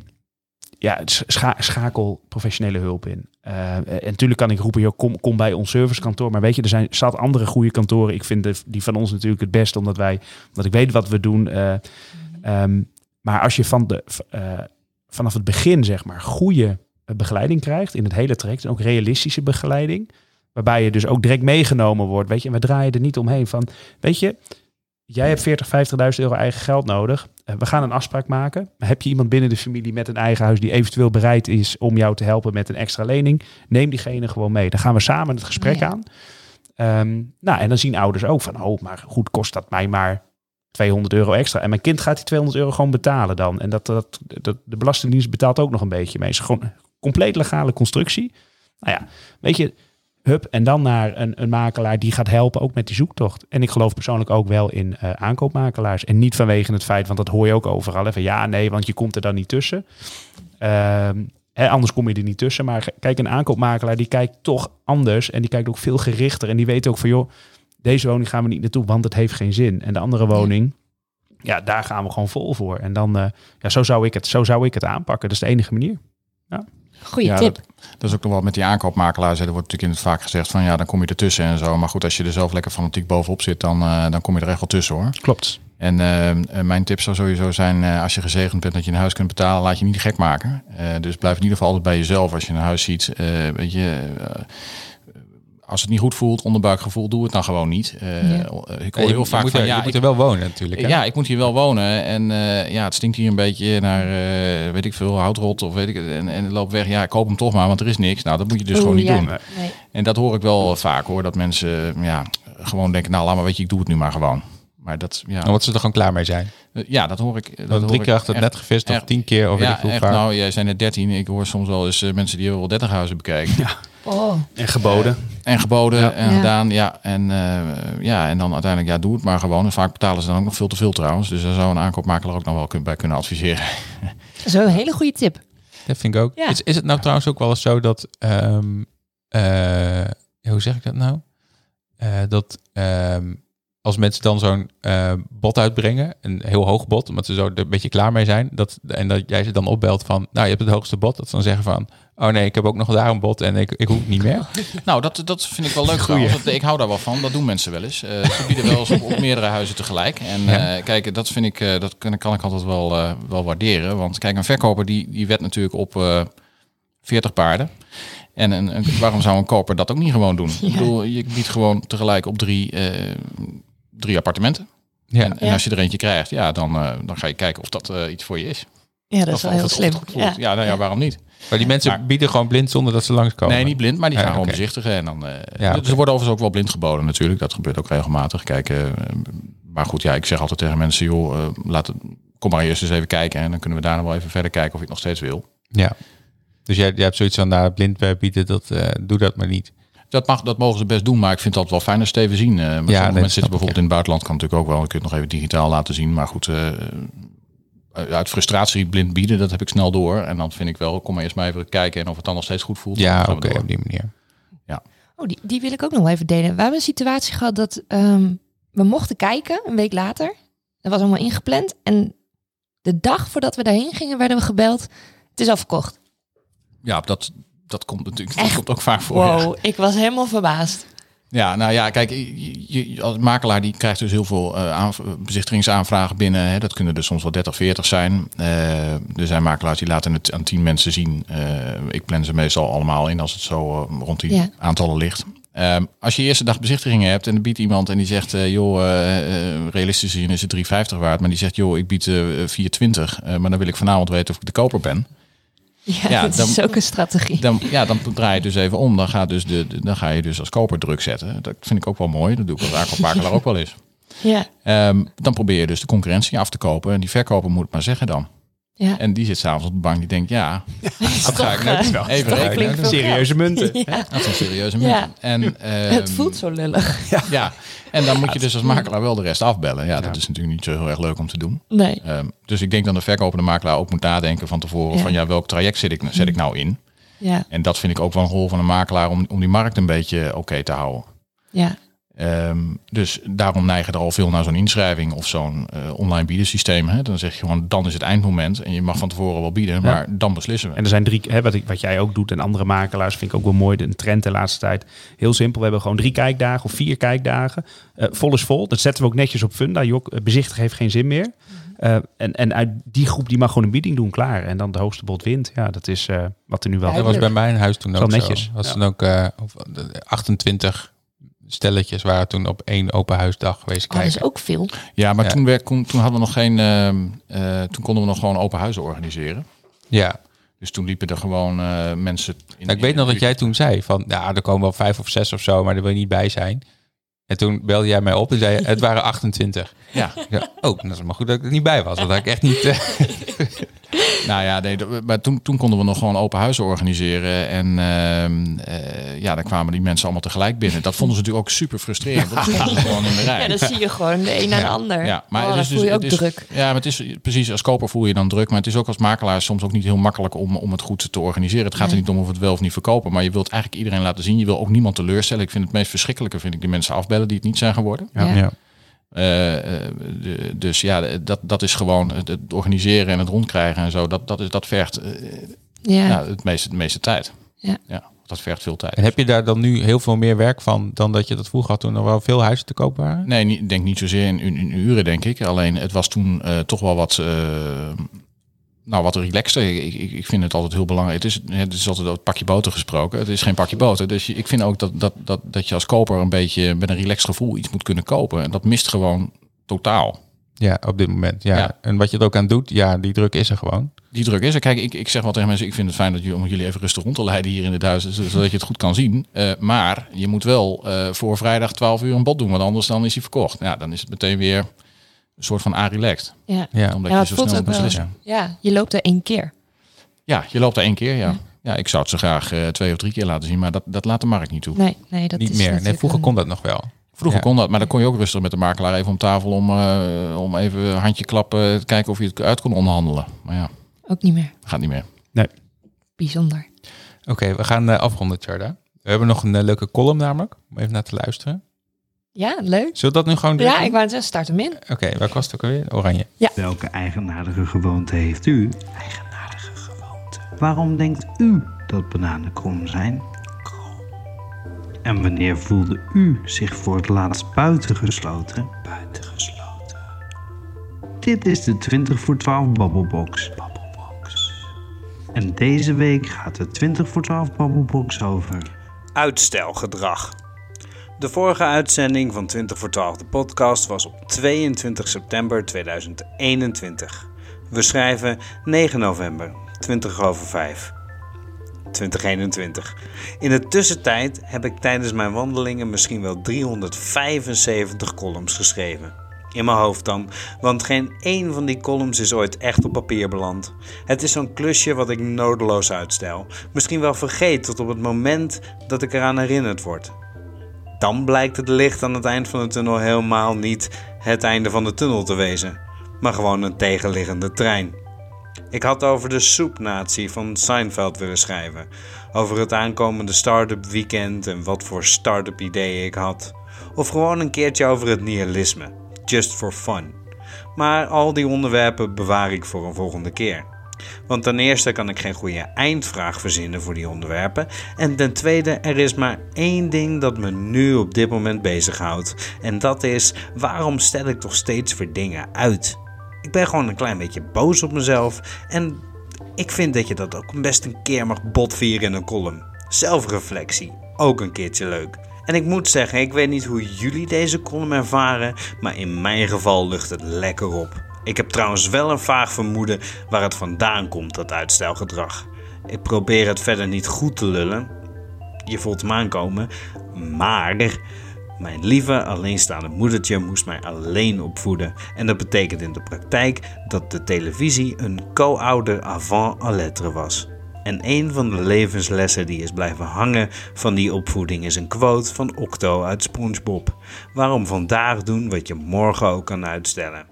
ja, scha- schakel professionele hulp in. Eh, en natuurlijk kan ik roepen, joh, kom, kom bij ons servicekantoor. Maar weet je, er zijn zat andere goede kantoren. Ik vind de, die van ons natuurlijk het beste, omdat wij, omdat ik weet wat we doen. Eh, ehm, maar als je van de, eh, vanaf het begin, zeg maar, goede begeleiding krijgt in het hele traject. En ook realistische begeleiding. Waarbij je dus ook direct meegenomen wordt. Weet je, en we draaien er niet omheen van, weet je, jij hebt 40, 50.000 euro eigen geld nodig. Eh, we gaan een afspraak maken. Heb je iemand binnen de familie met een eigen huis die eventueel bereid is om jou te helpen met een extra lening? Neem diegene gewoon mee. Dan gaan we samen het gesprek Ja. aan. Ehm, nou, en dan zien ouders ook van, oh, maar goed, kost dat mij maar 200 euro extra. En mijn kind gaat die 200 euro gewoon betalen dan. En dat, dat, dat, de Belastingdienst betaalt ook nog een beetje mee. Het is gewoon een compleet legale constructie. Nou ja, weet je, hup. En dan naar een, een makelaar die gaat helpen ook met die zoektocht. En ik geloof persoonlijk ook wel in eh, aankoopmakelaars. En niet vanwege het feit, want dat hoor je ook overal. Van ja, nee, want je komt er dan niet tussen. Ehm, hè, anders kom je er niet tussen. Maar kijk, een aankoopmakelaar die kijkt toch anders. En die kijkt ook veel gerichter. En die weet ook van joh, deze woning gaan we niet naartoe, want het heeft geen zin. En de andere woning, ja, daar gaan we gewoon vol voor. En dan, eh, ja, zo zou ik het, zo zou ik het aanpakken. Dat is de enige manier. Goeie Ja, tip. Dat is ook nog wel met die aankoopmakelaars. hè. Er wordt natuurlijk in het vaak gezegd van ja, dan kom je ertussen en zo. Maar goed, als je er zelf lekker fanatiek bovenop zit, dan, eh, dan kom je er echt wel tussen hoor. Klopt. En eh, eh, mijn tip zou sowieso zijn, eh, als je gezegend bent dat je een huis kunt betalen, laat je niet gek maken. Eh, dus blijf in ieder geval altijd bij jezelf als je een huis ziet. Eh, weet je, eh, als het niet goed voelt, onderbuikgevoel, doe het dan gewoon niet. Eh, Ja. Ik hoor je, heel je vaak moet, van er, ja, je moet er wel wonen natuurlijk. hè? ja, ik moet hier wel wonen en eh, ja, het stinkt hier een beetje naar, eh, weet ik veel, houtrot of weet ik het. En, en het loopt weg. Ja, ik koop hem toch maar, want er is niks. Nou, dat moet je dus Oeh, gewoon niet ja. doen. Nee. En dat hoor ik wel vaak hoor, dat mensen ja, gewoon denken, nou laat maar, weet je, ik doe het nu maar gewoon. Maar dat, ja, wat ze er gewoon klaar mee zijn. ja dat hoor ik. Dat Dan hoor drie ik keer achter het net gevist of echt- tien keer ik Ja, veel echt, vaak. nou, jij zijn net 13. Ik hoor soms wel eens eh, mensen die wel 30 huizen bekijken. Oh, En geboden. En geboden Ja. en Ja. gedaan, ja. En, eh, ja. en dan uiteindelijk, ja, doe het maar gewoon. En vaak betalen ze dan ook nog veel te veel trouwens. Dus daar zou een aankoopmakelaar ook nog wel kun- bij kunnen adviseren. <laughs> zo een hele goede tip. Dat vind ik ook. Ja. Is, is het nou trouwens ook wel eens zo dat, ehm, eh, hoe zeg ik dat nou? Eh, dat ehm, als mensen dan zo'n eh, bot uitbrengen, een heel hoog bot, omdat ze zo er een beetje klaar mee zijn, dat, en dat jij ze dan opbelt van, nou je hebt het hoogste bot, dat ze dan zeggen van, oh nee, ik heb ook nog daar een bot en ik, ik hoef niet meer. <laughs> Nou, dat, dat vind ik wel leuk. Dat- Ik hou daar wel van. Dat doen mensen wel eens. Eh, ze bieden wel eens op, op meerdere huizen tegelijk. En Ja. eh, kijk, dat vind ik, eh, dat kan, kan ik altijd wel, eh, wel waarderen. Want kijk, een verkoper die, die wet natuurlijk op eh 40 paarden. En een, een- waarom zou een koper dat ook niet gewoon doen? Ik bedoel, je biedt gewoon tegelijk op drie, eh, drie appartementen. Ja, En, en Ja. als je er eentje krijgt, ja, dan, eh, dan ga je kijken of dat eh, iets voor je is. Ja, dat is wel heel het- slim. het. Ja. Ja, nou ja, waarom niet? maar die mensen Maar- bieden gewoon blind zonder dat ze langskomen. Nee, niet blind, maar die Ja, gaan gewoon bezichtigen. En dan, Ja, oké. er wordt overigens ook wel blind geboden natuurlijk. Dat gebeurt ook regelmatig. Kijk, eh, maar goed, ja, ik zeg altijd tegen mensen, joh, eh, laat het, kom maar eerst eens even kijken. En dan kunnen we daarna wel even verder kijken of ik nog steeds wil. Ja. Dus jij, jij hebt zoiets van, nou, blind bieden, dat, eh, doe dat maar niet. Dat, mag, dat mogen ze best doen, maar ik vind het altijd wel fijn als even zien. Eh, maar sommige dat mensen zitten ik, bijvoorbeeld in het buitenland, kan natuurlijk ook wel. Je kunt het nog even digitaal laten zien. Maar goed, eh, uit frustratie blind bieden, dat heb ik snel door. En dan vind ik wel, kom maar eerst maar even kijken en of het dan nog steeds goed voelt. Ja, oké, op die manier. Oh, die, die wil ik ook nog even delen. We hebben een situatie gehad dat ehm, we mochten kijken een week later. Dat was allemaal ingepland. En de dag voordat we daarheen gingen, werden we gebeld. Het is al verkocht. Ja, dat, dat komt natuurlijk dat komt ook vaak voor. ja. Wow, ik was helemaal verbaasd. Ja, nou ja, kijk, je, je- als makelaar die krijgt dus heel veel aanv- bezichtigingsaanvragen binnen. Hè. Dat kunnen er soms wel 30, 40 zijn. Eh, er zijn makelaars die laten het aan 10 mensen zien. Eh, ik plan ze meestal allemaal in als het zo rond die Ja. aantallen ligt. Ehm, als je eerste dag bezichtigingen hebt en er biedt iemand en die zegt, joh, eh, realistisch gezien is het 3,50 waard. Maar die zegt, joh, ik bied eh 4,20. eh, maar dan wil ik vanavond weten of ik de koper ben. Ja, Ja, dat dan- is ook een strategie. Dan, ja, dan draai je dus even om. Dan, gaat dus de, de- dan ga je dus als koper druk zetten. Dat vind ik ook wel mooi. Dat doe ik als aankoopmakelaar ook wel eens. Ja, Ehm, dan probeer je dus de concurrentie af te kopen. En die verkoper moet het maar zeggen dan. Ja. En die zit s'avonds op de bank. Die denkt, ja, <laughs> Dat ga ik net wel even rekenen. Serieuze munten. <laughs> Ja, Dat is een serieuze Ja. munt. En, ehm, <laughs> het voelt zo lullig. Ja, en dan moet je dus als makelaar wel de rest afbellen. Ja, dat is natuurlijk niet zo heel erg leuk om te doen. Nee. Ehm, dus ik denk dat de verkopende makelaar ook moet nadenken van tevoren. Ja. Van ja, welk traject zet ik, zet ik nou in? Ja, En dat vind ik ook wel een rol van een makelaar om, om die markt een beetje oké te houden. ja. Ehm, dus daarom neigen er al veel naar zo'n inschrijving of zo'n eh, online biedensysteem. Hè? Dan zeg je gewoon, dan is het eindmoment. En je mag van tevoren wel bieden, maar dan beslissen we. En er zijn drie, hè, wat, ik, wat jij ook doet en andere makelaars vind ik ook wel mooi. Een trend de laatste tijd. Heel simpel. We hebben gewoon drie kijkdagen of vier kijkdagen. Eh, vol is vol. Dat zetten we ook netjes op Funda. Jok, eh, bezichtig heeft geen zin meer. Eh, en, en uit die groep die mag gewoon een bieding doen, klaar. En dan de hoogste bod wint. Ja, dat is eh, wat er nu wel Ja, Dat was bij mijn huis toen ook netjes. zo. Was toen ook eh, of, eh, 28 stelletjes waren toen op één open huisdag geweest Oh, dat is ook veel. Ja, maar Ja. Toen, werd, toen, toen hadden we nog geen. ehm, eh, toen konden we nog gewoon open huizen organiseren. Ja, Dus toen liepen er gewoon eh, mensen. In, Nou, ik weet nog dat jij toen zei van, ja, er komen wel vijf of zes of zo, maar daar wil je niet bij zijn. En toen belde jij mij op en zei het waren 28. Ja, Ja, oh, dat is maar goed dat ik er niet bij was. Dat had ik echt niet... eh, <laughs> <laughs> nou ja, nee, dat- maar toen, toen konden we nog gewoon open huizen organiseren. En ehm, eh, ja, dan kwamen die mensen allemaal tegelijk binnen. Dat vonden ze natuurlijk ook super frustrerend. want ze <laughs> stonden gewoon in de rij. Ja, dan zie je gewoon de een na de ander. Ja, maar oh, het dan is voel dus, je ook het is, druk. Ja, maar het is precies als koper voel je dan druk. Maar het is ook als makelaar soms ook niet heel makkelijk om, om het goed te organiseren. Het gaat er niet om of we het wel of niet verkopen. Maar je wilt eigenlijk iedereen laten zien. Je wil ook niemand teleurstellen. Ik vind het meest verschrikkelijke vind ik die mensen afbellen die het niet zijn geworden. Ja. ja. Eh, eh, de- dus ja, dat, dat is gewoon het, het organiseren en het rondkrijgen en zo. Dat, dat, is, dat vergt eh, Ja. ja, het meeste, de meeste tijd. Ja. dat vergt veel tijd. En heb je daar dan nu heel veel meer werk van dan dat je dat vroeger had toen er wel veel huizen te koop waren? Nee, ik denk niet zozeer in, in, in uren, denk ik. Alleen het was toen eh, toch wel wat, nou, wat relaxter. Ik, ik, ik vind het altijd heel belangrijk. Het is, het is altijd het pakje boter gesproken. Het is geen pakje boter. Dus ik vind ook dat, dat, dat, dat je als koper een beetje met een relaxed gevoel iets moet kunnen kopen. En dat mist gewoon totaal. Ja, op dit moment. Ja. Ja. En wat je er ook aan doet, ja, die druk is er gewoon. Die druk is er. Kijk, ik, ik zeg wel tegen mensen, ik vind het fijn dat jullie, om jullie even rustig rond te leiden hier in het huis, z- zodat je het goed kan zien. Eh, maar je moet wel eh, voor vrijdag 12 uur een bod doen, want anders dan is hij verkocht. Ja, dan is het meteen weer een soort van a-relaxed. Ja. Ja, Omdat Ja, je zo snel wel. beslissen. ja, je loopt er één keer. Ja, je loopt er één keer, ja. Ja, ik zou het zo graag eh, twee of drie keer laten zien, maar dat, dat laat de markt niet toe. Nee, nee dat niet is meer. Nee, vroeger een- kon dat nog wel. Vroeger Ja. kon dat, maar dan kon je ook rustig met de makelaar even om tafel om, eh, om even een handje klappen, te kijken of je het uit kon onderhandelen. Maar ja, Ook niet meer. gaat niet meer. Bijzonder. Oké, we gaan eh, afronden, Charda. We hebben nog een leuke column namelijk, om even naar te luisteren. Ja, leuk. Zullen we dat nu gewoon doen? Ja, ik wou het zeggen, start hem in. Oké, waar was het ook alweer? Oranje. Welke eigenaardige gewoonte heeft u? Eigenaardige gewoonte. Waarom denkt u dat bananen krom zijn? Krom. En wanneer voelde u zich voor het laatst buitengesloten? Buitengesloten. Dit is de 20 voor 12 Babbelbox. Babbelbox. En deze week gaat de 20 voor 12 Babbelbox over... Uitstelgedrag. De vorige uitzending van 20 voor 12 de podcast was op 22 september 2021. We schrijven 9 november, 20 over 5. 2021. In de tussentijd heb ik tijdens mijn wandelingen misschien wel 375 columns geschreven. In mijn hoofd dan, want geen één van die columns is ooit echt op papier beland. Het is zo'n klusje wat ik nodeloos uitstel. Misschien wel vergeet tot op het moment dat ik eraan herinnerd word. Dan blijkt het licht aan het eind van de tunnel helemaal niet het einde van de tunnel te wezen, maar gewoon een tegenliggende trein. Ik had over de soepnatie van Seinfeld willen schrijven. Over het aankomende start-up weekend en wat voor start-up ideeën ik had. Of gewoon een keertje over het nihilisme. Just for fun. Maar al die onderwerpen bewaar ik voor een volgende keer. Want ten eerste kan ik geen goede eindvraag verzinnen voor die onderwerpen. En ten tweede, er is maar één ding dat me nu op dit moment bezighoudt. En dat is, waarom stel ik toch steeds weer dingen uit? Ik ben gewoon een klein beetje boos op mezelf. En ik vind dat je dat ook best een keer mag botvieren in een column. Zelfreflectie, ook een keertje leuk. En ik moet zeggen, ik weet niet hoe jullie deze column ervaren, maar in mijn geval lucht het lekker op. Ik heb trouwens wel een vaag vermoeden waar het vandaan komt, dat uitstelgedrag. Ik probeer het verder niet goed te lullen. Je voelt hem aankomen. Maar mijn lieve alleenstaande moedertje moest mij alleen opvoeden. En dat betekent in de praktijk dat de televisie een co-ouder avant à lettre was. En een van de levenslessen die is blijven hangen van die opvoeding is een quote van Octo uit SpongeBob. Waarom vandaag doen wat je morgen ook kan uitstellen.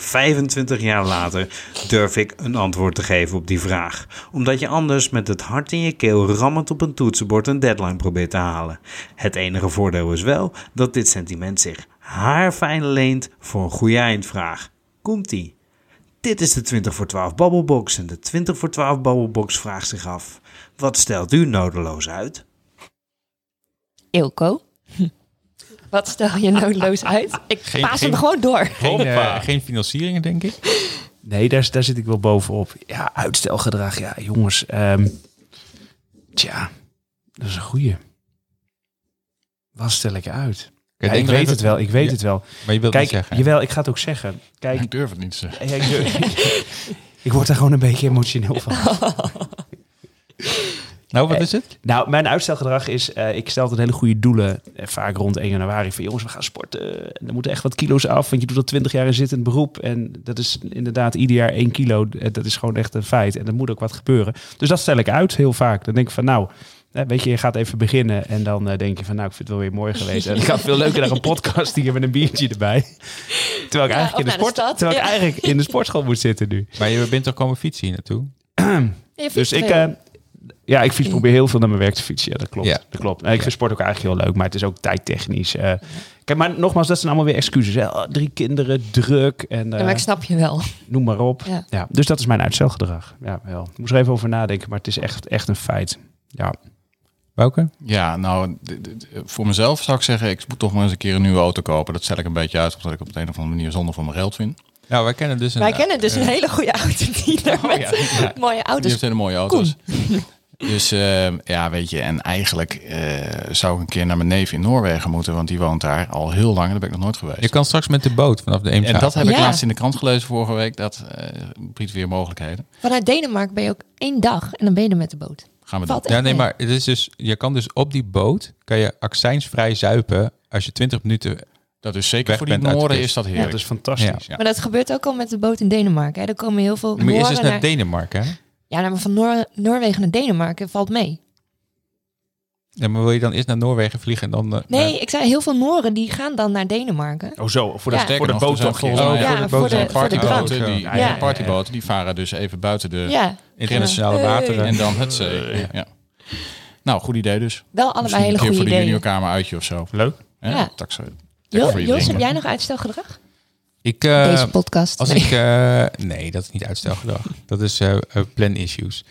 25 jaar later durf ik een antwoord te geven op die vraag. Omdat je anders met het hart in je keel rammend op een toetsenbord een deadline probeert te halen. Het enige voordeel is wel dat dit sentiment zich haarfijn leent voor een goede eindvraag. Komt-ie. Dit is de 20 voor 12 Babbelbox en de 20 voor 12 Babbelbox vraagt zich af. Wat stelt u nodeloos uit? Ilko. Wat stel je noodloos uit? Ik Geen- paas geen- hem gewoon door. Geen, eh, geen financieringen, denk ik. Nee, daar, daar zit ik wel bovenop. Ja, uitstelgedrag. Ja, jongens. ehm, tja, dat is een goeie. Wat stel ik uit? Ja, ik weet het wel, ik weet Ja, het wel. Maar je wilt Kijk, niet zeggen. jawel, ik ga het ook zeggen. Kijk, Ik durf het niet te zeggen. ja, ik, <laughs> ik word er gewoon een beetje emotioneel van. <laughs> Nou, wat Eh, is het? Nou, mijn uitstelgedrag is, eh, ik stel altijd hele goede doelen, eh, vaak rond 1 januari, van jongens, we gaan sporten. En er moeten echt wat kilo's af, want je doet al 20 jaar in zittend beroep. En dat is inderdaad ieder jaar 1 kilo. Dat is gewoon echt een feit. En er moet ook wat gebeuren. Dus dat stel ik uit heel vaak. Dan denk ik van, nou, weet je, je gaat even beginnen. En dan denk je van, nou, ik vind het wel weer mooi geweest. <laughs> En ik ga veel leuker naar een podcast hier met een biertje erbij. <laughs> Terwijl ik, Ja, eigenlijk, in de sport, terwijl ik ja. eigenlijk in de sportschool moet zitten nu. Maar je bent toch komen fietsen hier naartoe? Dus ik, veel. Eh, ja, ik fiets, probeer heel veel naar mijn werk te fietsen. Ja, dat klopt. Ja. Dat klopt. Ik vind sport ook eigenlijk heel leuk, maar het is ook tijdtechnisch. eh. kijk, maar nogmaals, dat zijn allemaal weer excuses. Hè? Oh, drie kinderen, druk en eh, Ja, maar ik snap je wel. noem maar op. Ja. Ja. dus dat is mijn uitstelgedrag. Ja, wel. Ik moest er even over nadenken, maar het is echt, echt een feit. Ja. Bouke? Ja, nou, voor mezelf zou ik zeggen, ik moet toch maar eens een keer een nieuwe auto kopen. Dat stel ik een beetje uit, omdat ik op de een of andere manier zonde van mijn geld vind. Nou, wij kennen dus een... Wij kennen dus een hele goede autodealer <laughs> met ja, ja. mooie Die auto's. heeft hele mooie auto's. <laughs> Dus eh, ja, weet je, en eigenlijk eh, zou ik een keer naar mijn neef in Noorwegen moeten, want die woont daar al heel lang. Daar ben ik nog nooit geweest. Je kan straks met de boot vanaf de Eemshaven. En dat heb ik laatst in de krant gelezen vorige week. Dat eh, biedt weer mogelijkheden. Vanuit Denemarken ben je ook één dag en dan ben je er met de boot. Gaan we. Valt Ja, nee, maar het is dus, je kan dus op die boot, kan je accijnsvrij zuipen als je 20 minuten... Dat is zeker Weg voor die kust. is dat dat heerlijk. is fantastisch. Ja. Maar dat gebeurt ook al met de boot in Denemarken. Hè. Er komen heel veel Nooren eens naar naar... Denemarken, hè? Ja, nou, maar van Noor- Noorwegen naar Denemarken valt mee. Ja, maar wil je dan eerst naar Noorwegen vliegen en dan... eh, Nee, naar- ik zei heel veel Noren die gaan dan naar Denemarken. Oh zo, voor de, Ja. voor de boottocht. Oh, Ja, voor de voor boot. de- voor die, Ja, ja, ja, ja. partyboten, die varen dus even buiten de Ja, internationale wateren. en dan het zee. Ja. Ja. Nou, goed idee dus. wel allebei Misschien hele een keer goede voor de ideeën. juniorkamer uitje of zo. Leuk. Ja. Je Jos, heb jij nog uitstelgedrag? Ik, eh, Deze podcast. Als Nee. ik, eh, nee, dat is niet uitstelgedrag. <laughs> dat is eh, plan issues.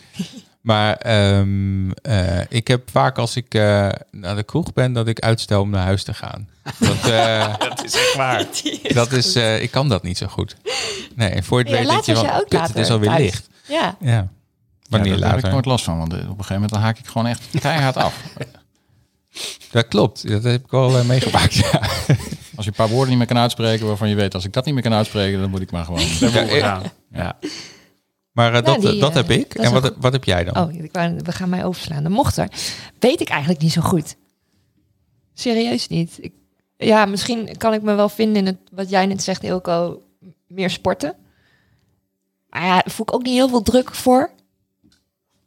Maar ehm, eh, ik heb vaak als ik eh, naar de kroeg ben, dat ik uitstel om naar huis te gaan. Dat, eh, <laughs> Dat is echt waar. <laughs> dat is, eh, ik kan dat niet zo goed. Nee, voor je het Ja, weet later je was van, jij ook kut, later het is alweer thuis. licht. Ja, Ja, Ja, wanneer daar heb ik later. nooit last van, want op een gegeven moment dan haak ik gewoon echt keihard af. Dat klopt, dat heb ik wel meegemaakt. Ja. Als je een paar woorden niet meer kan uitspreken waarvan je weet, als ik dat niet meer kan uitspreken, dan moet ik maar gewoon. <laughs> Ja, eh. Ja. Maar eh, dat, die, dat eh, heb ik. dat En wat, wat heb jij dan? Oh, ik wou- we gaan mij overslaan. De mochter. Weet ik eigenlijk niet zo goed. Serieus niet. Ik, ja, misschien kan ik me wel vinden in het, wat jij net zegt, Ilko, meer sporten. Maar ja, daar voel ik ook niet heel veel druk voor.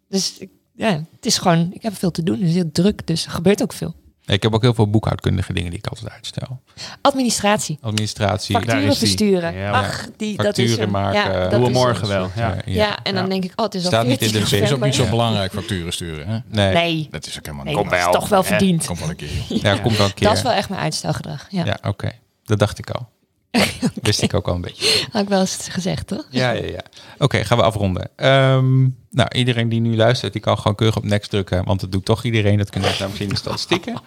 Dus ik- ja, het is gewoon, ik heb veel te doen. Het is heel druk, dus er gebeurt ook veel. Ik heb ook heel veel boekhoudkundige dingen die ik altijd uitstel. Administratie, Administratie, daar facturen is die. versturen. Ja, Ach, die, dat is hem. maken. Ja, dat Doen we is morgen wel. Ja. Eh, Ja, en dan Ja. denk ik, oh, het is al Staat niet in 14 de Het is ook niet zo belangrijk facturen sturen. Hè? Nee, Nee, Dat is ook helemaal nee niet. dat is toch wel verdiend. Komt wel een keer. ja, komt wel een keer. Dat is wel echt mijn uitstelgedrag. Ja, Ja, oké. Dat dacht ik al. <laughs> Wist ik ook al een beetje. had ik wel eens gezegd, toch? Ja, ja, ja. Oké, gaan we afronden. Ehm, nou, iedereen die nu luistert, die kan gewoon keurig op next drukken. Want dat doet toch iedereen. Dat kunnen we namelijk in de statistieken.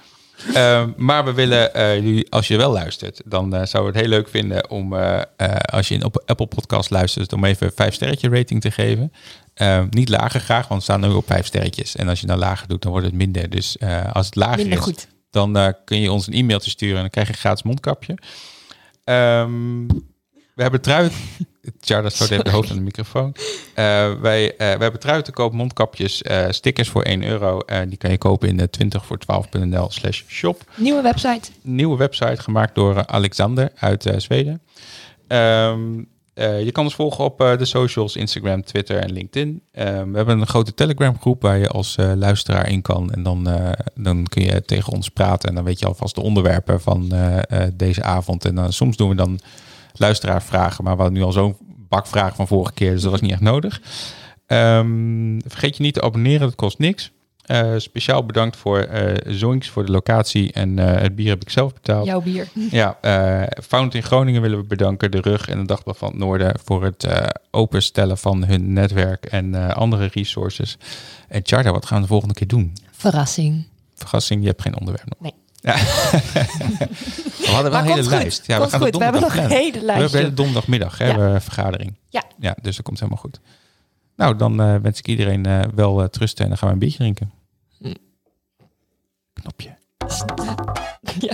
Ehm, maar we willen eh, jullie, als je wel luistert, dan eh, zouden we het heel leuk vinden om, eh, als je in op Apple Podcast luistert, om even een vijf sterretje rating te geven. Ehm, niet lager graag, want we staan nu op vijf sterretjes. En als je nou lager doet, dan wordt het minder. Dus als het lager Minder is, goed. dan kun je ons een e-mailtje sturen en dan krijg je een gratis mondkapje. Ehm, we hebben trui. <laughs> Tja, dat stoot even de hoofd aan de microfoon. Eh, wij, eh, we hebben trui te koop, mondkapjes, eh, stickers voor 1 euro. En die kan je kopen in de 20 voor 12.nl slash shop. Nieuwe website. Nieuwe website gemaakt door Alexander uit Zweden. Ehm, eh, je kan ons volgen op eh, de socials, Instagram, Twitter en LinkedIn. Ehm, we hebben een grote Telegram groep waar je als eh, luisteraar in kan. En dan, dan kun je tegen ons praten. En dan weet je alvast de onderwerpen van deze avond. En dan soms doen we dan luisteraarvragen. Maar we hadden nu al zo'n bak vragen van vorige keer. Dus dat was niet echt nodig. Ehm, vergeet je niet te abonneren, dat kost niks. Eh, speciaal bedankt voor eh Zoinks voor de locatie. En eh, het bier heb ik zelf betaald. Jouw bier. <laughs> Ja, Found in Groningen willen we bedanken. De Rug en de Dagblad van het Noorden voor het openstellen van hun netwerk en andere resources. En Charda, wat gaan we de volgende keer doen? Verrassing. Verrassing, je hebt geen onderwerp nog. Nee. Ja. <laughs> we hadden wel een hele goed. lijst. Ja, we gaan goed. het We hebben nog een hele We hebben hele donderdagmiddag hè, Ja. vergadering. Ja. ja, dus dat komt helemaal goed. Nou, dan eh, wens ik iedereen eh, wel uh, trusten en dan gaan we een biertje drinken. Mm. Knopje. <laughs> Ja.